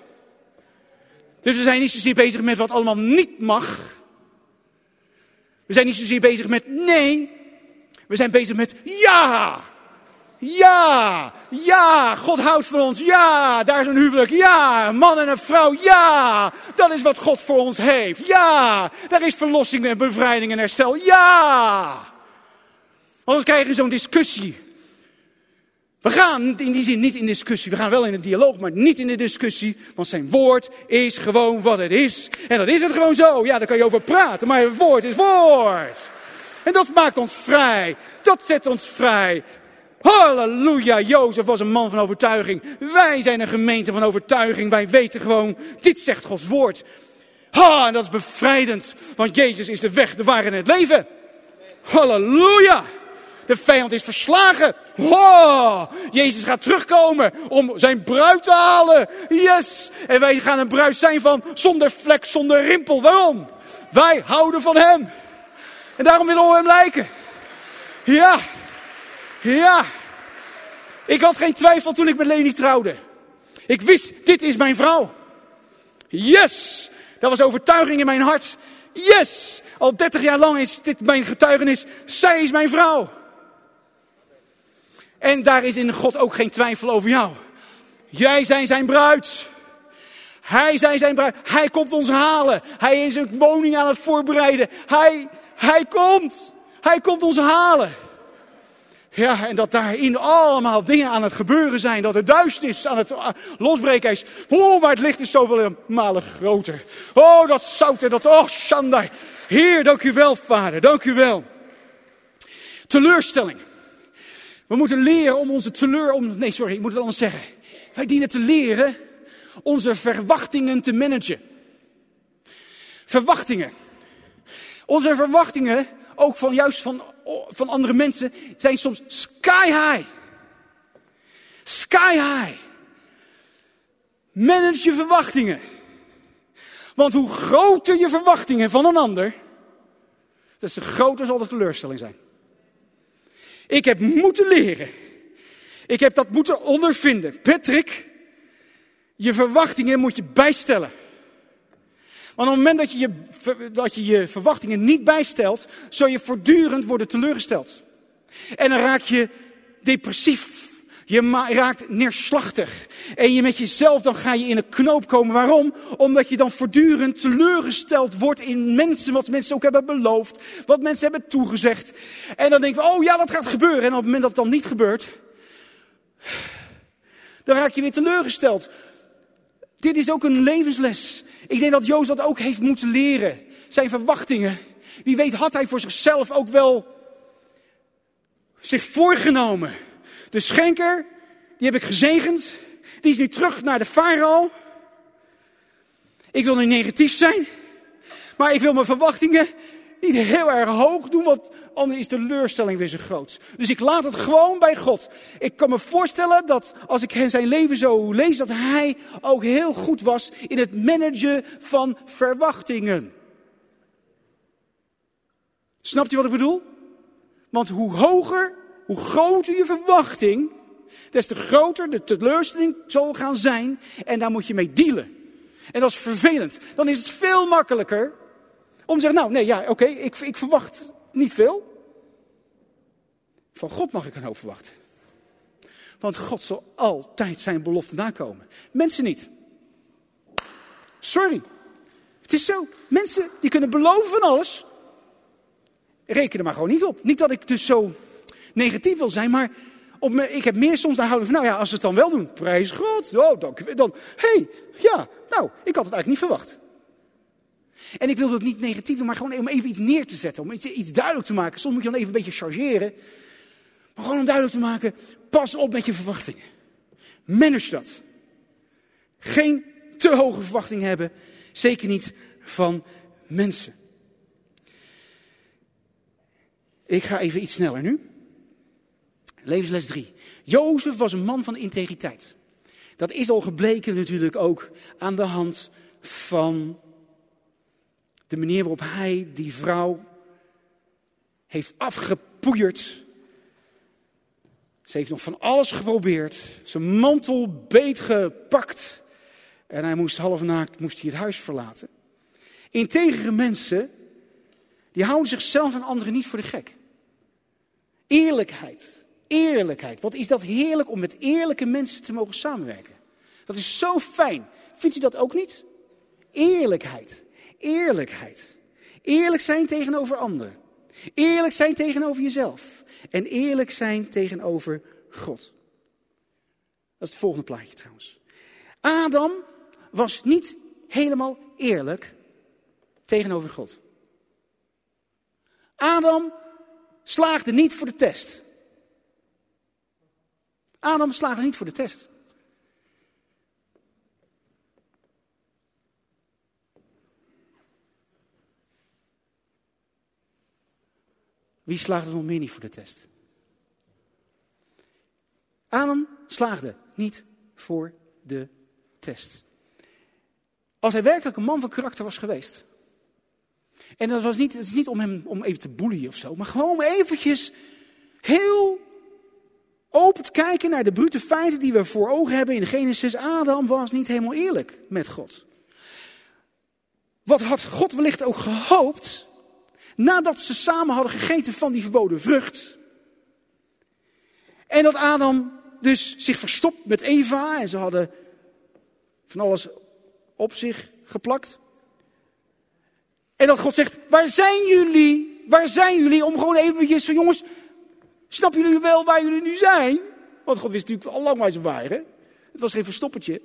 S1: Dus we zijn niet zozeer bezig met wat allemaal niet mag. We zijn niet zozeer bezig met nee. We zijn bezig met ja. Ja, ja, God houdt van ons. Ja, daar is een huwelijk. Ja, man en een vrouw. Ja, dat is wat God voor ons heeft. Ja, daar is verlossing en bevrijding en herstel. Ja. Krijgen we zo'n discussie. We gaan in die zin niet in discussie. We gaan wel in een dialoog, maar niet in de discussie. Want zijn woord is gewoon wat het is. En dat is het gewoon zo. Ja, daar kan je over praten, maar woord is woord. En dat maakt ons vrij. Dat zet ons vrij. Halleluja, Jozef was een man van overtuiging. Wij zijn een gemeente van overtuiging. Wij weten gewoon, dit zegt Gods woord. Ha, en dat is bevrijdend, want Jezus is de weg, de waarheid en het leven. Halleluja. De vijand is verslagen. Oh, Jezus gaat terugkomen om zijn bruid te halen. Yes. En wij gaan een bruid zijn van zonder vlek, zonder rimpel. Waarom? Wij houden van hem. En daarom willen we hem lijken. Ja. Ja. Ik had geen twijfel toen ik met Leni trouwde. Ik wist, dit is mijn vrouw. Yes. Dat was overtuiging in mijn hart. Yes. Al 30 jaar lang is dit mijn getuigenis. Zij is mijn vrouw. En daar is in God ook geen twijfel over jou. Jij zijn zijn bruid. Hij zijn zijn bruid. Hij komt ons halen. Hij is een woning aan het voorbereiden. Hij, hij komt. Hij komt ons halen. Ja, en dat daarin allemaal dingen aan het gebeuren zijn. Dat er duisternis aan het uh, losbreken is. Oh, maar het licht is zoveel malen groter. Oh, dat zout en dat, oh, Shandai. Heer, dank u wel, vader. Dank u wel. Teleurstelling. We moeten leren om onze teleur... Om, nee, sorry, ik moet het anders zeggen. Wij dienen te leren onze verwachtingen te managen. Verwachtingen. Onze verwachtingen ook van juist van, van andere mensen, zijn soms sky high. Sky high. Manage je verwachtingen. Want hoe groter je verwachtingen van een ander, des te groter zal de teleurstelling zijn. Ik heb moeten leren. Ik heb dat moeten ondervinden. Patrick, je verwachtingen moet je bijstellen. Want op het moment dat je je, dat je je verwachtingen niet bijstelt, zul je voortdurend worden teleurgesteld. En dan raak je depressief. Je raakt neerslachtig. En je met jezelf, dan ga je in een knoop komen. Waarom? Omdat je dan voortdurend teleurgesteld wordt in mensen, wat mensen ook hebben beloofd. Wat mensen hebben toegezegd. En dan denk je, oh ja, dat gaat gebeuren. En op het moment dat het dan niet gebeurt, dan raak je weer teleurgesteld. Dit is ook een levensles. Ik denk dat Joost dat ook heeft moeten leren. Zijn verwachtingen. Wie weet had hij voor zichzelf ook wel zich voorgenomen. De schenker, die heb ik gezegend. Die is nu terug naar de farao. Ik wil niet negatief zijn. Maar ik wil mijn verwachtingen niet heel erg hoog doen, want anders is de teleurstelling weer zo groot. Dus ik laat het gewoon bij God. Ik kan me voorstellen dat als ik zijn leven zo lees, dat hij ook heel goed was in het managen van verwachtingen. Snapt u wat ik bedoel? Want hoe hoger, hoe groter je verwachting, des te groter de teleurstelling zal gaan zijn. En daar moet je mee dealen. En dat is vervelend. Dan is het veel makkelijker om te zeggen, nou nee, ja, oké, ik, ik verwacht niet veel. Van God mag ik een hoop verwachten. Want God zal altijd zijn belofte nakomen. Mensen niet. Sorry. Het is zo. Mensen die kunnen beloven van alles. Reken er maar gewoon niet op. Niet dat ik dus zo negatief wil zijn, maar op me, ik heb meer soms naar houding van, nou ja, als ze het dan wel doen, prijs God. Oh, dan, dan hey, ja, nou, ik had het eigenlijk niet verwacht. En ik wil dat niet negatief doen, maar gewoon om even iets neer te zetten. Om iets, iets duidelijk te maken. Soms moet je dan even een beetje chargeren. Maar gewoon om duidelijk te maken, pas op met je verwachtingen. Manage dat. Geen te hoge verwachtingen hebben. Zeker niet van mensen. Ik ga even iets sneller nu. Levensles 3. Jozef was een man van integriteit. Dat is al gebleken natuurlijk ook aan de hand van de manier waarop hij die vrouw heeft afgepoeierd. Ze heeft nog van alles geprobeerd. Zijn mantel beetgepakt. En hij moest half naakt moest hij het huis verlaten. Integere mensen, die houden zichzelf en anderen niet voor de gek. Eerlijkheid. Eerlijkheid. Wat is dat heerlijk om met eerlijke mensen te mogen samenwerken. Dat is zo fijn. Vindt u dat ook niet? Eerlijkheid. Eerlijkheid. Eerlijk zijn tegenover anderen. Eerlijk zijn tegenover jezelf. En eerlijk zijn tegenover God. Dat is het volgende plaatje trouwens. Adam was niet helemaal eerlijk tegenover God. Adam slaagde niet voor de test. Adam slaagde niet voor de test. Wie slaagde nog meer niet voor de test? Adam slaagde niet voor de test. Als hij werkelijk een man van karakter was geweest. En dat was niet, het is niet om hem om even te boeien of zo, maar gewoon om eventjes heel open te kijken naar de brute feiten die we voor ogen hebben in Genesis. Adam was niet helemaal eerlijk met God. Wat had God wellicht ook gehoopt Nadat ze samen hadden gegeten van die verboden vrucht. En dat Adam dus zich verstopt met Eva. En ze hadden van alles op zich geplakt. En dat God zegt, waar zijn jullie? Waar zijn jullie? Om gewoon eventjes van jongens, snappen jullie wel waar jullie nu zijn? Want God wist natuurlijk al lang waar ze waren. Het was geen verstoppertje.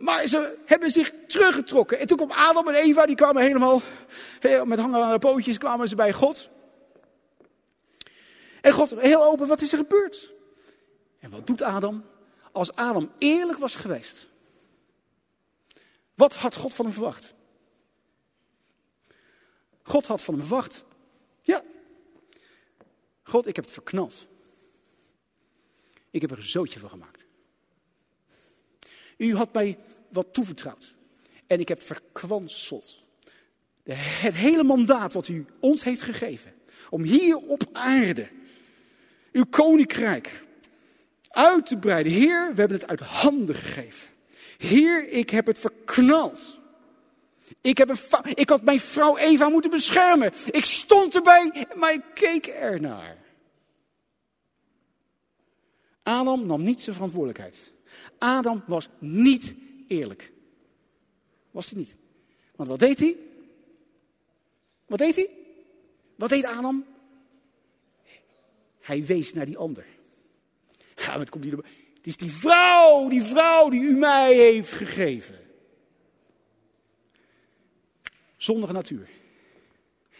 S1: Maar ze hebben zich teruggetrokken. En toen kwam Adam en Eva, die kwamen helemaal met hangen aan de pootjes, kwamen ze bij God. En God, heel open, wat is er gebeurd? En wat doet Adam? Als Adam eerlijk was geweest, wat had God van hem verwacht? God had van hem verwacht. Ja. God, ik heb het verknald. Ik heb er een zootje van gemaakt. U had mij wat toevertrouwd. En ik heb verkwanseld. Het hele mandaat wat u ons heeft gegeven. Om hier op aarde uw koninkrijk uit te breiden. Heer, we hebben het uit handen gegeven. Heer, ik heb het verknald. Ik, heb ik had mijn vrouw Eva moeten beschermen. Ik stond erbij, maar ik keek ernaar. Adam nam niet zijn verantwoordelijkheid. Adam was niet eerlijk. Was hij niet. Want wat deed hij? Wat deed hij? Wat deed Adam? Hij wees naar die ander. Ja, wat komt hij erbij? Het is die vrouw, die vrouw die u mij heeft gegeven. Zondige natuur.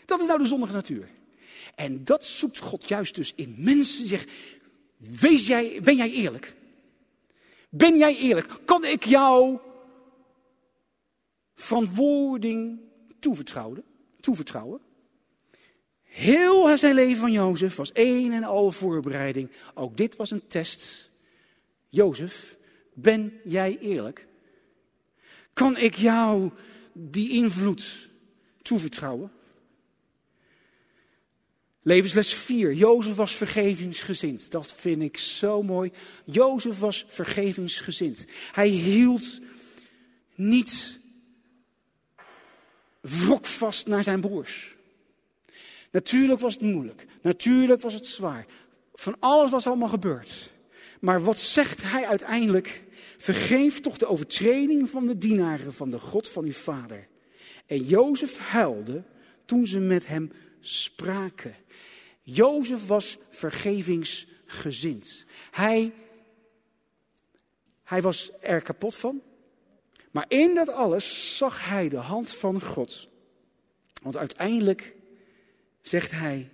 S1: Dat is nou de zondige natuur. En dat zoekt God juist dus in mensen. Zeg, wees jij, ben jij eerlijk? Ben jij eerlijk? Kan ik jou verantwoording toevertrouwen? toevertrouwen? Heel zijn leven van Jozef was één en al voorbereiding. Ook dit was een test. Jozef, ben jij eerlijk? Kan ik jou die invloed toevertrouwen? Levensles 4. Jozef was vergevingsgezind. Dat vind ik zo mooi. Jozef was vergevingsgezind. Hij hield niet wrokvast naar zijn broers. Natuurlijk was het moeilijk. Natuurlijk was het zwaar. Van alles was allemaal gebeurd. Maar wat zegt hij uiteindelijk? Vergeef toch de overtreding van de dienaren van de God van uw vader. En Jozef huilde toen ze met hem spraken. Jozef was vergevingsgezind. Hij, hij was er kapot van. Maar in dat alles zag hij de hand van God. Want uiteindelijk zegt hij: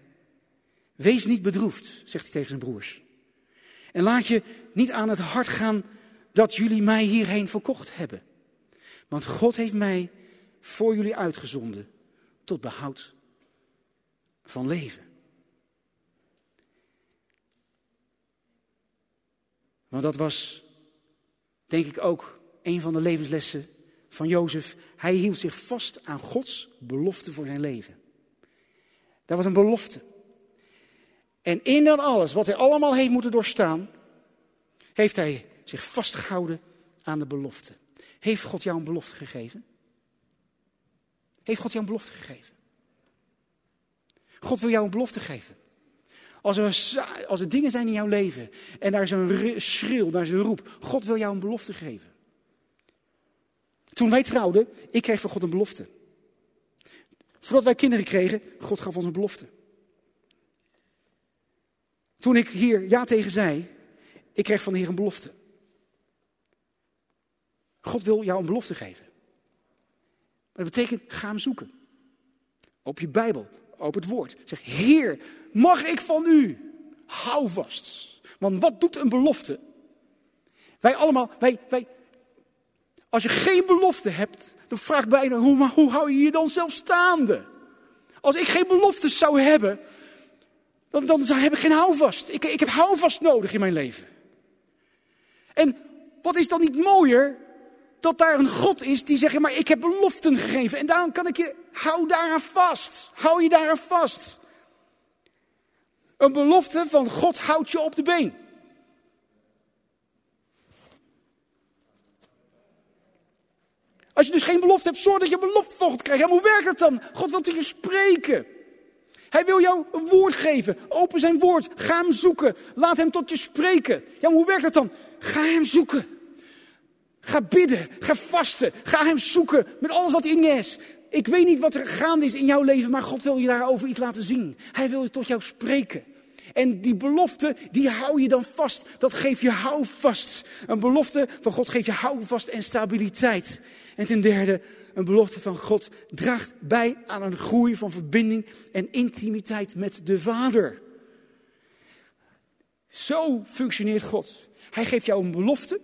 S1: Wees niet bedroefd, zegt hij tegen zijn broers. En laat je niet aan het hart gaan dat jullie mij hierheen verkocht hebben. Want God heeft mij voor jullie uitgezonden tot behoud van leven. Want dat was, denk ik ook, een van de levenslessen van Jozef. Hij hield zich vast aan Gods belofte voor zijn leven. Dat was een belofte. En in dat alles, wat hij allemaal heeft moeten doorstaan, heeft hij zich vastgehouden aan de belofte. Heeft God jou een belofte gegeven? Heeft God jou een belofte gegeven? God wil jou een belofte geven. Als er, als er dingen zijn in jouw leven en daar is een schreeuw, daar is een roep. God wil jou een belofte geven. Toen wij trouwden, ik kreeg van God een belofte. Voordat wij kinderen kregen, God gaf ons een belofte. Toen ik hier ja tegen zei, ik kreeg van de Heer een belofte. God wil jou een belofte geven. Dat betekent, ga hem zoeken. Op je Bijbel, op het woord. Zeg, Heer, mag ik van u? Hou vast. Want wat doet een belofte? Wij allemaal, wij, wij, als je geen belofte hebt, dan vraag bijna, hoe, hoe hou je je dan zelf staande? Als ik geen beloftes zou hebben, dan, dan heb ik geen houvast. Ik, ik heb houvast nodig in mijn leven. En wat is dan niet mooier dat daar een God is die zegt, maar ik heb beloften gegeven. En daarom kan ik je, hou daaraan vast. Hou je daaraan vast. Een belofte van God houdt je op de been. Als je dus geen belofte hebt, zorg dat je belofte God krijgt. Ja, hoe werkt het dan? God wil tegen je spreken. Hij wil jou een woord geven. Open zijn woord. Ga hem zoeken. Laat hem tot je spreken. Ja, hoe werkt het dan? Ga hem zoeken. Ga bidden. Ga vasten. Ga hem zoeken met alles wat in je is. Ik weet niet wat er gaande is in jouw leven, maar God wil je daarover iets laten zien. Hij wil tot jou spreken. En die belofte, die hou je dan vast. Dat geeft je houvast. Een belofte van God geeft je houvast en stabiliteit. En ten derde, een belofte van God draagt bij aan een groei van verbinding en intimiteit met de Vader. Zo functioneert God. Hij geeft jou een belofte.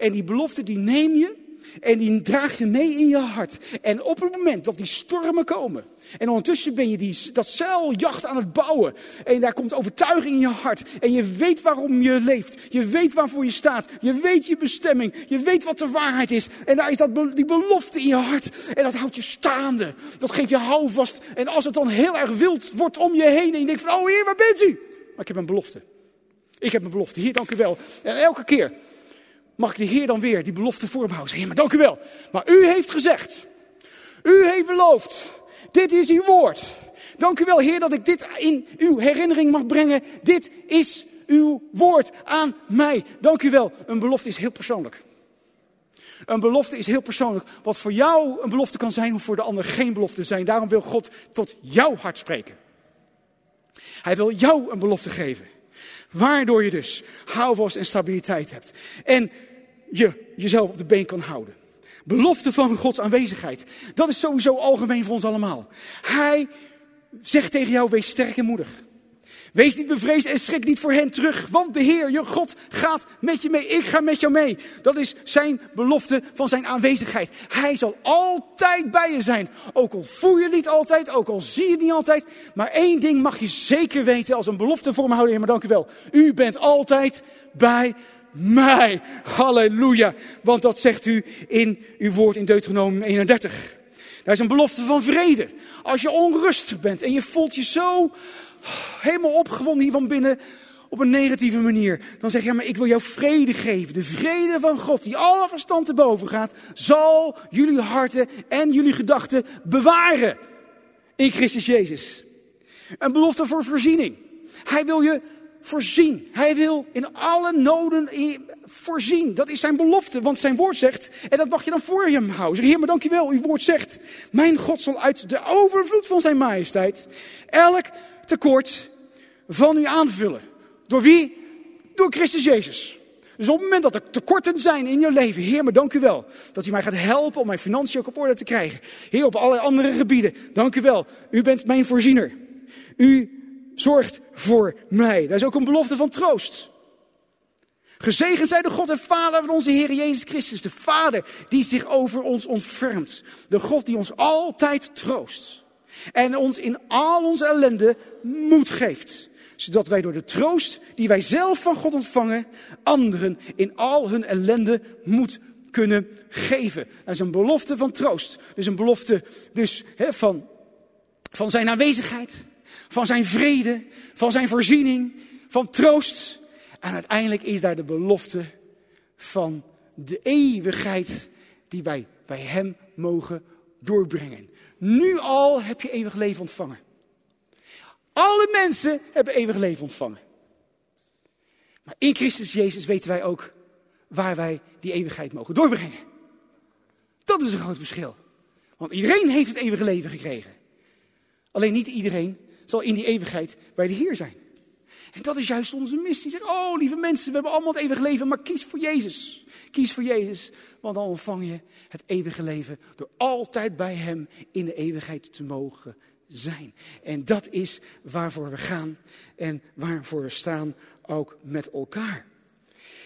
S1: En die belofte die neem je En die draag je mee in je hart. En op het moment dat die stormen komen. En ondertussen ben je die, dat zeiljacht aan het bouwen. En daar komt overtuiging in je hart. En je weet waarom je leeft. Je weet waarvoor je staat. Je weet je bestemming. Je weet wat de waarheid is. En daar is dat, die belofte in je hart. En dat houdt je staande. Dat geeft je houvast. En als het dan heel erg wild wordt om je heen. En je denkt van, oh heer, waar bent u? Maar ik heb een belofte. Ik heb een belofte. Heer, dank u wel. En elke keer mag ik de Heer dan weer die belofte voorbehouden. Heer, maar dank u wel. Maar u heeft gezegd. U heeft beloofd. Dit is uw woord. Dank u wel, Heer, dat ik dit in uw herinnering mag brengen. Dit is uw woord aan mij. Dank u wel. Een belofte is heel persoonlijk. Een belofte is heel persoonlijk. Wat voor jou een belofte kan zijn, hoeft voor de ander geen belofte zijn. Daarom wil God tot jouw hart spreken. Hij wil jou een belofte geven. Waardoor je dus houvast en stabiliteit hebt. En je jezelf op de been kan houden. Belofte van Gods aanwezigheid. Dat is sowieso algemeen voor ons allemaal. Hij zegt tegen jou, wees sterk en moedig. Wees niet bevreesd en schrik niet voor hen terug, want de Heer, je God, gaat met je mee. Ik ga met jou mee. Dat is zijn belofte van zijn aanwezigheid. Hij zal altijd bij je zijn. Ook al voel je het niet altijd, ook al zie je het niet altijd. Maar één ding mag je zeker weten als een belofte voor me houden, Heer, maar dank u wel. U bent altijd bij mij. Halleluja. Want dat zegt u in uw woord in Deuteronomium 31. Daar is een belofte van vrede. Als je onrustig bent en je voelt je zo helemaal opgewonden hier van binnen op een negatieve manier. Dan zeg je, maar ik wil jou vrede geven. De vrede van God, die alle verstand te boven gaat, zal jullie harten en jullie gedachten bewaren. In Christus Jezus. Een belofte voor voorziening. Hij wil je voorzien. Hij wil in alle noden voorzien. Dat is zijn belofte, want zijn woord zegt, en dat mag je dan voor hem houden. Zeg, Heer, maar dankjewel, uw woord zegt, mijn God zal uit de overvloed van zijn majesteit elk tekort van u aanvullen. Door wie? Door Christus Jezus. Dus op het moment dat er tekorten zijn in je leven, Heer, maar dank u wel dat u mij gaat helpen om mijn financiën ook op orde te krijgen. Heer, op allerlei andere gebieden, dank u wel. U bent mijn voorziener. U zorgt voor mij. Dat is ook een belofte van troost. Gezegend zij de God en Vader van onze Heer Jezus Christus. De Vader die zich over ons ontfermt. De God die ons altijd troost. En ons in al onze ellende moed geeft. Zodat wij door de troost die wij zelf van God ontvangen, anderen in al hun ellende moed kunnen geven. Dat is een belofte van troost. Dus een belofte dus, van, van zijn aanwezigheid van zijn vrede, van zijn voorziening, van troost. En uiteindelijk is daar de belofte van de eeuwigheid die wij bij Hem mogen doorbrengen. Nu al heb je eeuwig leven ontvangen. Alle mensen hebben eeuwig leven ontvangen. Maar in Christus Jezus weten wij ook waar wij die eeuwigheid mogen doorbrengen. Dat is een groot verschil. Want iedereen heeft het eeuwige leven gekregen. Alleen niet iedereen zal in die eeuwigheid bij de Heer zijn. En dat is juist onze missie. Zeg, oh lieve mensen, we hebben allemaal het eeuwige leven, maar kies voor Jezus. Kies voor Jezus, want dan ontvang je het eeuwige leven door altijd bij Hem in de eeuwigheid te mogen zijn. En dat is waarvoor we gaan en waarvoor we staan ook met elkaar.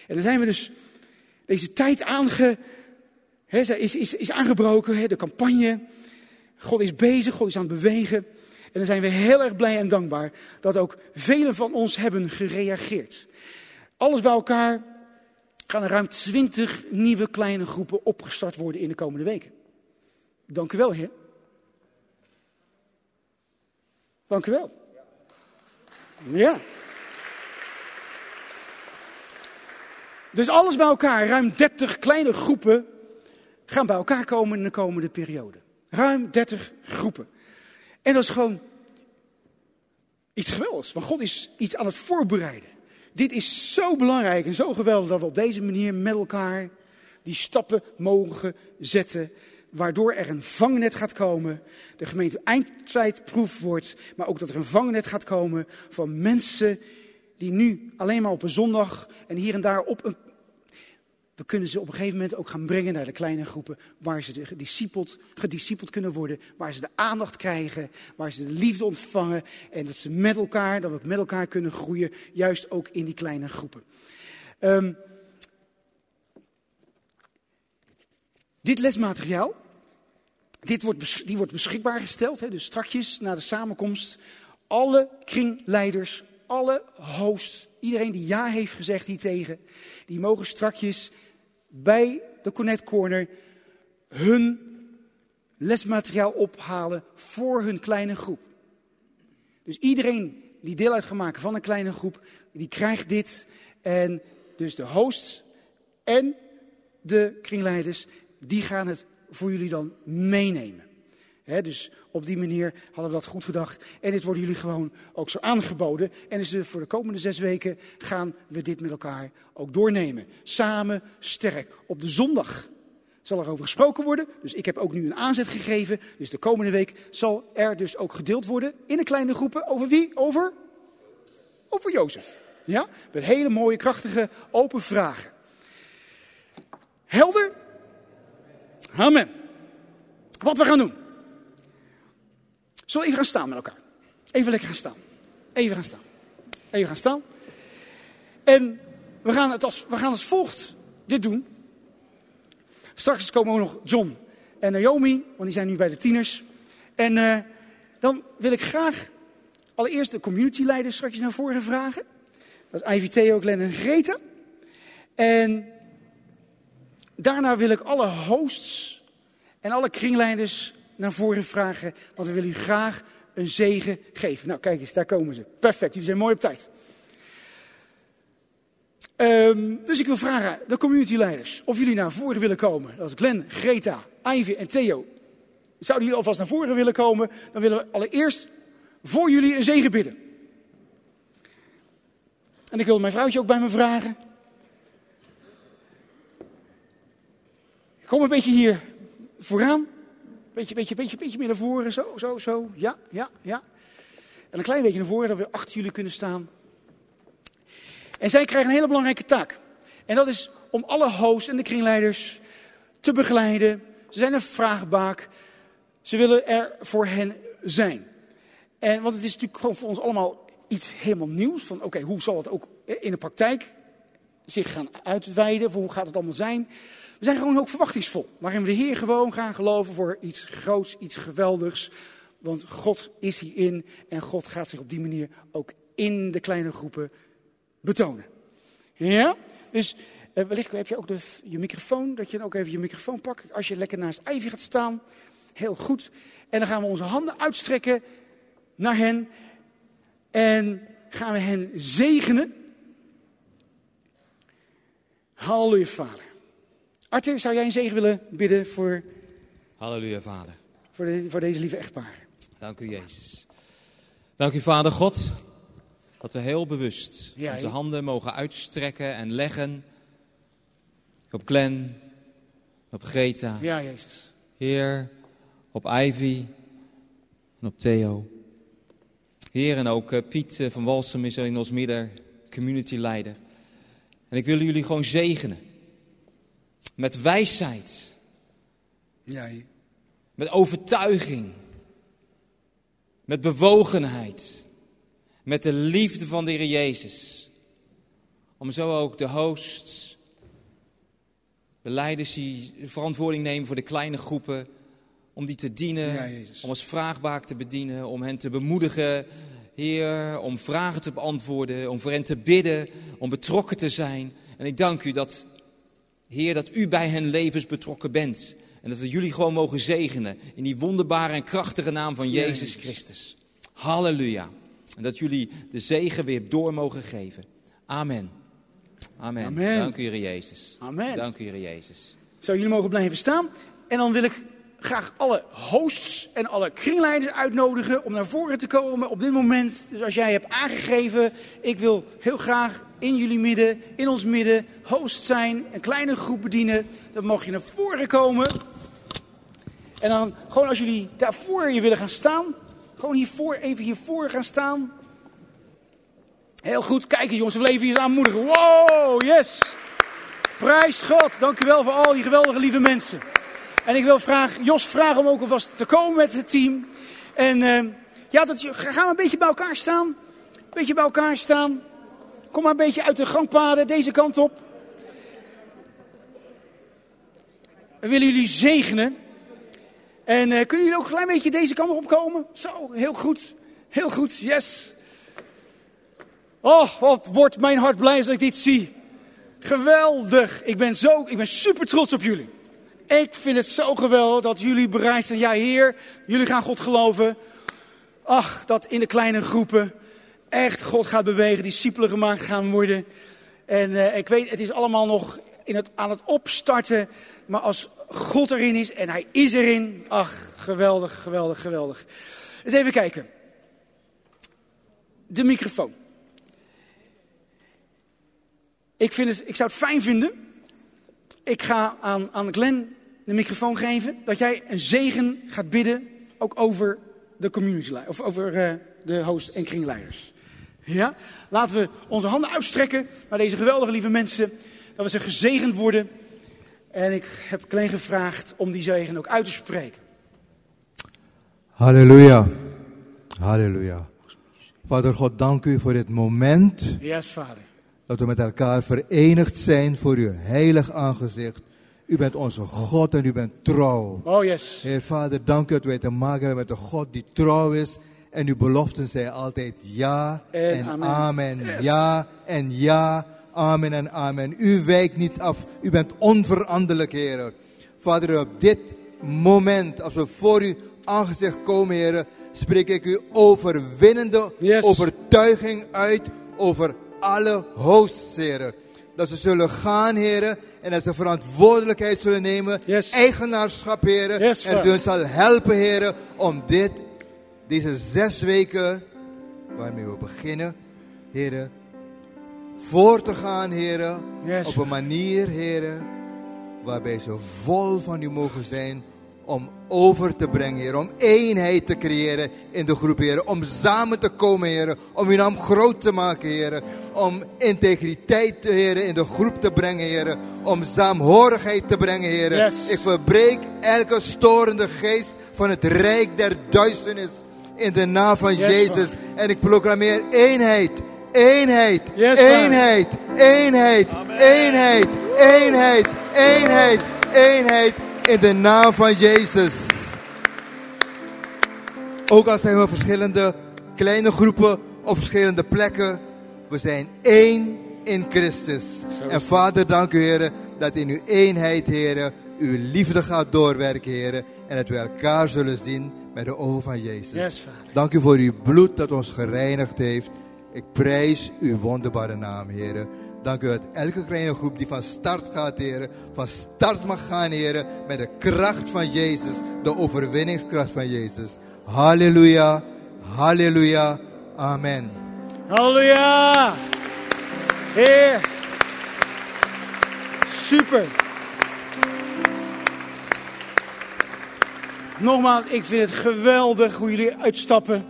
S1: En dan zijn we dus deze tijd aange, is, is, is aangebroken, de campagne. God is bezig, God is aan het bewegen. En dan zijn we heel erg blij en dankbaar dat ook velen van ons hebben gereageerd. Alles bij elkaar gaan er ruim twintig nieuwe kleine groepen opgestart worden in de komende weken. Dank u wel, heer. Dank u wel. Ja. Dus alles bij elkaar, ruim 30 kleine groepen gaan bij elkaar komen in de komende periode. Ruim 30 groepen. En dat is gewoon iets geweldigs. Want God is iets aan het voorbereiden. Dit is zo belangrijk en zo geweldig dat we op deze manier met elkaar die stappen mogen zetten. Waardoor er een vangnet gaat komen. De gemeente eindtijdproef wordt. Maar ook dat er een vangnet gaat komen van mensen die nu alleen maar op een zondag en hier en daar op een we kunnen ze op een gegeven moment ook gaan brengen naar de kleine groepen waar ze gediscipeld, gediscipeld kunnen worden, waar ze de aandacht krijgen, waar ze de liefde ontvangen en dat ze met elkaar, dat we met elkaar kunnen groeien, juist ook in die kleine groepen. Um, dit lesmateriaal, dit wordt, die wordt beschikbaar gesteld. Hè, dus strakjes na de samenkomst. Alle kringleiders, alle hosts, iedereen die ja heeft gezegd hiertegen, die mogen strakjes bij de Connect Corner hun lesmateriaal ophalen voor hun kleine groep. Dus iedereen die deel uit gaat maken van een kleine groep, die krijgt dit. En dus de hosts en de kringleiders, die gaan het voor jullie dan meenemen. Dus op die manier hadden we dat goed gedacht. En dit worden jullie gewoon ook zo aangeboden. En dus voor de komende zes weken gaan we dit met elkaar ook doornemen. Samen sterk. Op de zondag zal er over gesproken worden. Dus ik heb ook nu een aanzet gegeven. Dus de komende week zal er dus ook gedeeld worden in een kleine groepen. Over wie? Over? Over Jozef. Ja? Met hele mooie, krachtige, open vragen. Helder? Amen. Wat we gaan doen. Zullen we even gaan staan met elkaar? Even lekker gaan staan. Even gaan staan. Even gaan staan. En we gaan het als, we gaan als volgt dit doen. Straks komen ook nog John en Naomi, want die zijn nu bij de tieners. En uh, dan wil ik graag allereerst de communityleiders straks naar voren vragen. Dat is Ivy Theo, Glenn en Greta. En daarna wil ik alle hosts en alle kringleiders naar voren vragen, want we willen u graag een zegen geven. Nou, kijk eens, daar komen ze. Perfect, jullie zijn mooi op tijd. Um, dus ik wil vragen, de communityleiders, of jullie naar voren willen komen. Dat is Glenn, Greta, Ivy en Theo. Zouden jullie alvast naar voren willen komen? Dan willen we allereerst voor jullie een zegen bidden. En ik wil mijn vrouwtje ook bij me vragen. Kom een beetje hier vooraan. Beetje, beetje, beetje, beetje meer naar voren. Zo, zo, zo. Ja, ja, ja. En een klein beetje naar voren, dat we achter jullie kunnen staan. En zij krijgen een hele belangrijke taak. En dat is om alle hosts en de kringleiders te begeleiden. Ze zijn een vraagbaak. Ze willen er voor hen zijn. En, want het is natuurlijk gewoon voor ons allemaal iets helemaal nieuws. Van oké, hoe zal het ook in de praktijk zich gaan uitweiden? Hoe gaat het allemaal zijn? We zijn gewoon ook verwachtingsvol. Waarin we de Heer gewoon gaan geloven voor iets groots, iets geweldigs. Want God is hierin en God gaat zich op die manier ook in de kleine groepen betonen. Ja? Dus uh, wellicht heb je ook de, je microfoon, dat je ook even je microfoon pakt. Als je lekker naast Ivy gaat staan. Heel goed. En dan gaan we onze handen uitstrekken naar hen. En gaan we hen zegenen. Halleluja, Vader. Arthur, zou jij een zegen willen bidden voor...
S3: Halleluja, Vader.
S1: Voor, de, voor deze lieve echtpaar.
S3: Dank u, Jezus. Dank u, Vader God, dat we heel bewust onze handen mogen uitstrekken en leggen op Glenn, op Greta.
S1: Ja, Jezus.
S3: Heer, op Ivy en op Theo. Heer, en ook eh, Piet eh, van Walsum is er in ons midden, community leider. En ik wil jullie gewoon zegenen. Met wijsheid.
S1: Ja,
S3: met overtuiging. Met bewogenheid. Met de liefde van de Heer Jezus. Om zo ook de hosts, de leiders die verantwoording nemen voor de kleine groepen, om die te dienen,
S1: ja,
S3: om als vraagbaak te bedienen, om hen te bemoedigen, Heer, om vragen te beantwoorden, om voor hen te bidden, om betrokken te zijn. En ik dank u dat, Heer, dat u bij hen levens betrokken bent. En dat we jullie gewoon mogen zegenen in die wonderbare en krachtige naam van Jezus Christus. Halleluja. En dat jullie de zegen weer door mogen geven. Amen. Amen.
S1: Amen.
S3: Dank u, Heer Jezus.
S1: Amen.
S3: Dank u, Heer Jezus.
S1: Zo, jullie mogen blijven staan. En dan wil ik graag alle hosts en alle kringleiders uitnodigen om naar voren te komen op dit moment. Dus als jij hebt aangegeven, ik wil heel graag in jullie midden, in ons midden, host zijn, een kleine groep bedienen, dan mag je naar voren komen. En dan gewoon als jullie daarvoor je willen gaan staan, gewoon hiervoor, even hiervoor gaan staan. Heel goed, kijken jongens, we leven hier aanmoedigen. Wow, yes! Prijs God, dank u wel voor al die geweldige lieve mensen. En ik wil Jos vragen om ook alvast te komen met het team. En uh, ja, dat, gaan we een beetje bij elkaar staan. Een beetje bij elkaar staan. Kom maar een beetje uit de gangpaden, deze kant op. we willen jullie zegenen. En eh, kunnen jullie ook een klein beetje deze kant op komen? Zo, heel goed. Heel goed, yes. Oh, wat wordt mijn hart blij als ik dit zie. Geweldig. Ik ben, zo, ik ben super trots op jullie. Ik vind het zo geweldig dat jullie bereid zijn. Ja, Heer, jullie gaan God geloven. Ach, dat in de kleine groepen echt God gaat bewegen, discipelen gemaakt gaan worden. En uh, ik weet, het is allemaal nog in het, aan het opstarten. Maar als God erin is en hij is erin. Ach, geweldig, geweldig, geweldig. Eens even kijken. De microfoon. Ik, vind het, ik zou het fijn vinden. Ik ga aan, aan Glenn de microfoon geven. Dat jij een zegen gaat bidden. Ook over de community, of over uh, de host en kringleiders. Ja? Laten we onze handen uitstrekken naar deze geweldige lieve mensen. Dat we ze gezegend worden. En ik heb Klein gevraagd om die zegen ook uit te spreken.
S4: Halleluja. Halleluja. Vader God, dank u voor dit moment.
S1: Yes, vader.
S4: Dat we met elkaar verenigd zijn voor uw heilig aangezicht. U bent onze God en u bent trouw.
S1: Oh yes.
S4: Heer Vader, dank u dat wij te maken hebben met een God die trouw is. En uw beloften zijn altijd ja en, amen. amen. Ja en ja. Amen en amen. U wijkt niet af. U bent onveranderlijk, Heer. Vader, op dit moment, als we voor u aangezicht komen, Heer, spreek ik u overwinnende overtuiging uit over alle hosts, Heer. Dat ze zullen gaan, Heer, en dat ze verantwoordelijkheid zullen nemen, eigenaarschap, Heer. en ze ons zal helpen, Heer, om dit, deze zes weken waarmee we beginnen, Heer, voor te gaan, heren. Op een manier, heren, waarbij ze vol van u mogen zijn om over te brengen, heren. Om eenheid te creëren in de groep, heren. Om samen te komen, heren. Om uw naam groot te maken, heren. Om integriteit, heren, in de groep te brengen, heren. Om saamhorigheid te brengen, heren. Ik verbreek elke storende geest van het rijk der duisternis in de naam van Jezus. En ik proclameer eenheid eenheid, eenheid, eenheid, eenheid, eenheid, eenheid, eenheid in de naam van Jezus. Ook al zijn we verschillende kleine groepen op verschillende plekken, we zijn één in Christus. En Vader, dank u Heer dat in uw eenheid, Heer, uw liefde gaat doorwerken, Heer. En dat we elkaar zullen zien met de ogen van Jezus. dank u voor uw bloed dat ons gereinigd heeft. Ik prijs uw wonderbare naam, heren. Dank u dat elke kleine groep die van start gaat, heren, van start mag gaan, heren, met de kracht van Jezus, de overwinningskracht van Jezus. Halleluja, halleluja, amen.
S1: Halleluja. Heer. Super. Nogmaals, ik vind het geweldig hoe jullie uitstappen.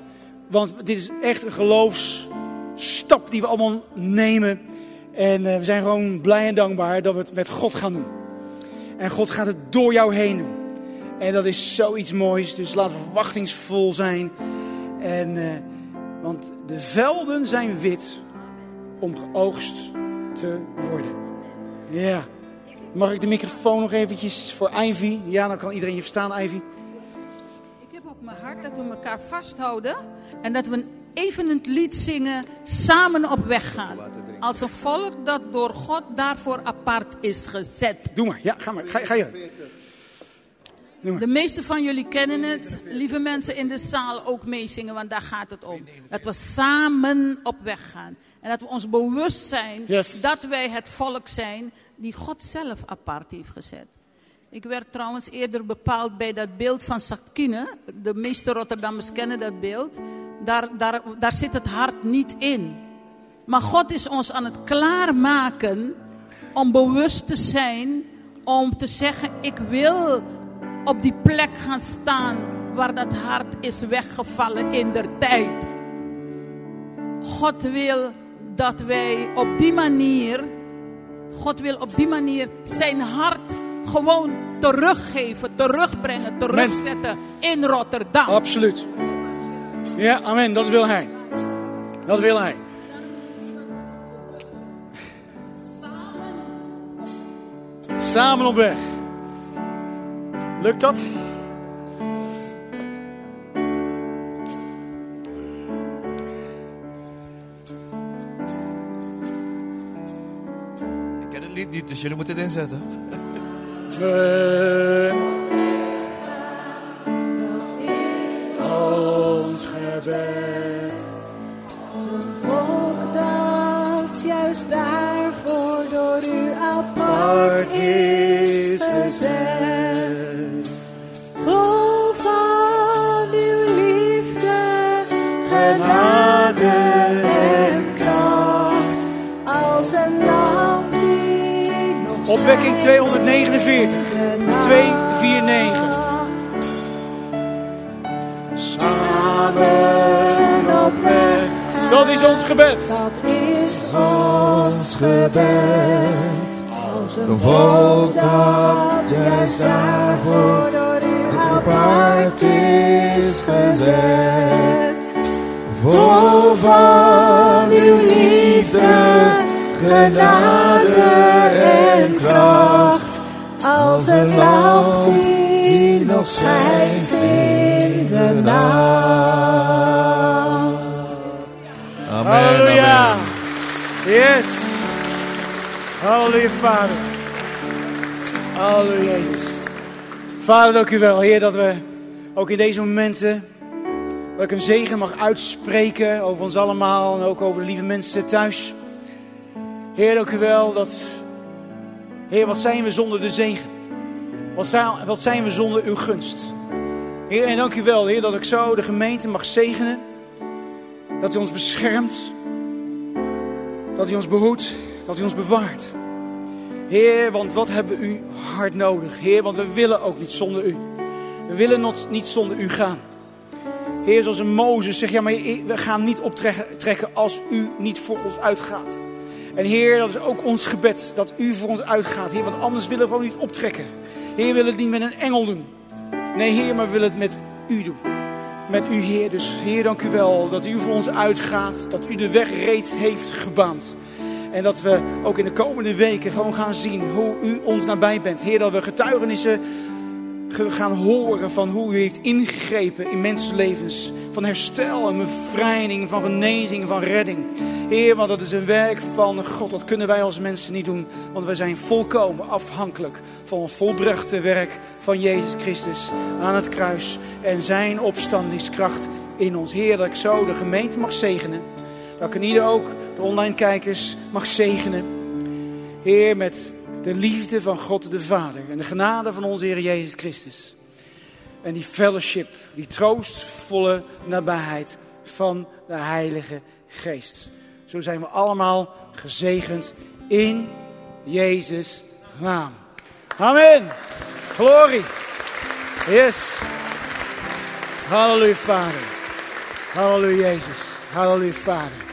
S1: Want dit is echt een geloofs stap die we allemaal nemen. En uh, we zijn gewoon blij en dankbaar dat we het met God gaan doen. En God gaat het door jou heen doen. En dat is zoiets moois. Dus laten we verwachtingsvol zijn. En, uh, want de velden zijn wit om geoogst te worden. Ja. Mag ik de microfoon nog eventjes voor Ivy? Ja, dan kan iedereen je verstaan, Ivy.
S5: Mijn hart dat we elkaar vasthouden. En dat we even het lied zingen, samen op weg gaan. Als een volk dat door God daarvoor apart is gezet.
S1: Doe maar, ja, ga maar. Ga, ga je.
S5: De meeste van jullie kennen het. Lieve mensen in de zaal ook meezingen, want daar gaat het om. Dat we samen op weg gaan. En dat we ons bewust zijn dat wij het volk zijn die God zelf apart heeft gezet. Ik werd trouwens eerder bepaald bij dat beeld van Satkine. De meeste Rotterdammers kennen dat beeld daar, daar, daar zit het hart niet in. Maar God is ons aan het klaarmaken om bewust te zijn, om te zeggen, ik wil op die plek gaan staan waar dat hart is weggevallen in der tijd. God wil dat wij op die manier, God wil op die manier zijn hart gewoon teruggeven, terugbrengen, terugzetten in Rotterdam.
S1: Absoluut. Ja, amen. Dat wil hij. Dat wil hij. Samen op weg. Lukt dat?
S6: Ik ken het lied niet, dus jullie moeten het inzetten.
S1: We... Ons gebed. Opwekking 249. 249.
S7: Samen op weg.
S1: Dat is ons gebed.
S7: Dat is ons gebed. Als een
S6: volk
S7: dat juist daarvoor apart is gezet. Vol van uw liefde, genade en kracht. Als een lamp die nog schijnt in de nacht.
S6: Amen.
S1: Halleluja.
S6: amen.
S1: Yes. Halleluja, Vader. Halleluja, Jezus. Vader, dank u wel, Heer, dat we ook in deze momenten... dat ik een zegen mag uitspreken over ons allemaal... en ook over de lieve mensen thuis. Heer, dank u wel dat... Heer, wat zijn we zonder de zegen? Wat zijn, we zonder uw gunst? Heer, en dank u wel, Heer, dat ik zo de gemeente mag zegenen. Dat u ons beschermt. Dat u ons behoedt, dat u ons bewaart. Heer, want wat hebben we u hard nodig? Heer, want we willen ook niet zonder u. We willen niet zonder u gaan. Heer, zoals een Mozes zegt, ja, maar we gaan niet optrekken als u niet voor ons uitgaat. En Heer, dat is ook ons gebed, dat u voor ons uitgaat. Heer, want anders willen we gewoon niet optrekken. Heer, we willen het niet met een engel doen. Nee, Heer, maar we willen het met u doen met u, Heer. Dus Heer, dank u wel dat u voor ons uitgaat. Dat u de weg reeds heeft gebaand. En dat we ook in de komende weken gewoon gaan zien hoe u ons nabij bent. Heer, dat we getuigenissen ge- gaan horen van hoe u heeft ingegrepen in mensenlevens. Van herstel en bevrijding, van genezing, van redding. Heer, want dat is een werk van God. Dat kunnen wij als mensen niet doen. Want wij zijn volkomen afhankelijk van het volbrachte werk van Jezus Christus aan het kruis. En zijn opstandingskracht in ons. Heer, dat ik zo de gemeente mag zegenen. Dat ik in ieder ook de online kijkers mag zegenen. Heer, met de liefde van God de Vader en de genade van onze Heer Jezus Christus. En die fellowship, die troostvolle nabijheid van de Heilige Geest. Zo zijn we allemaal gezegend in Jezus' naam. Amen. Glorie. Yes. Halleluja, Vader. Halleluja, Jezus. Halleluja, Vader.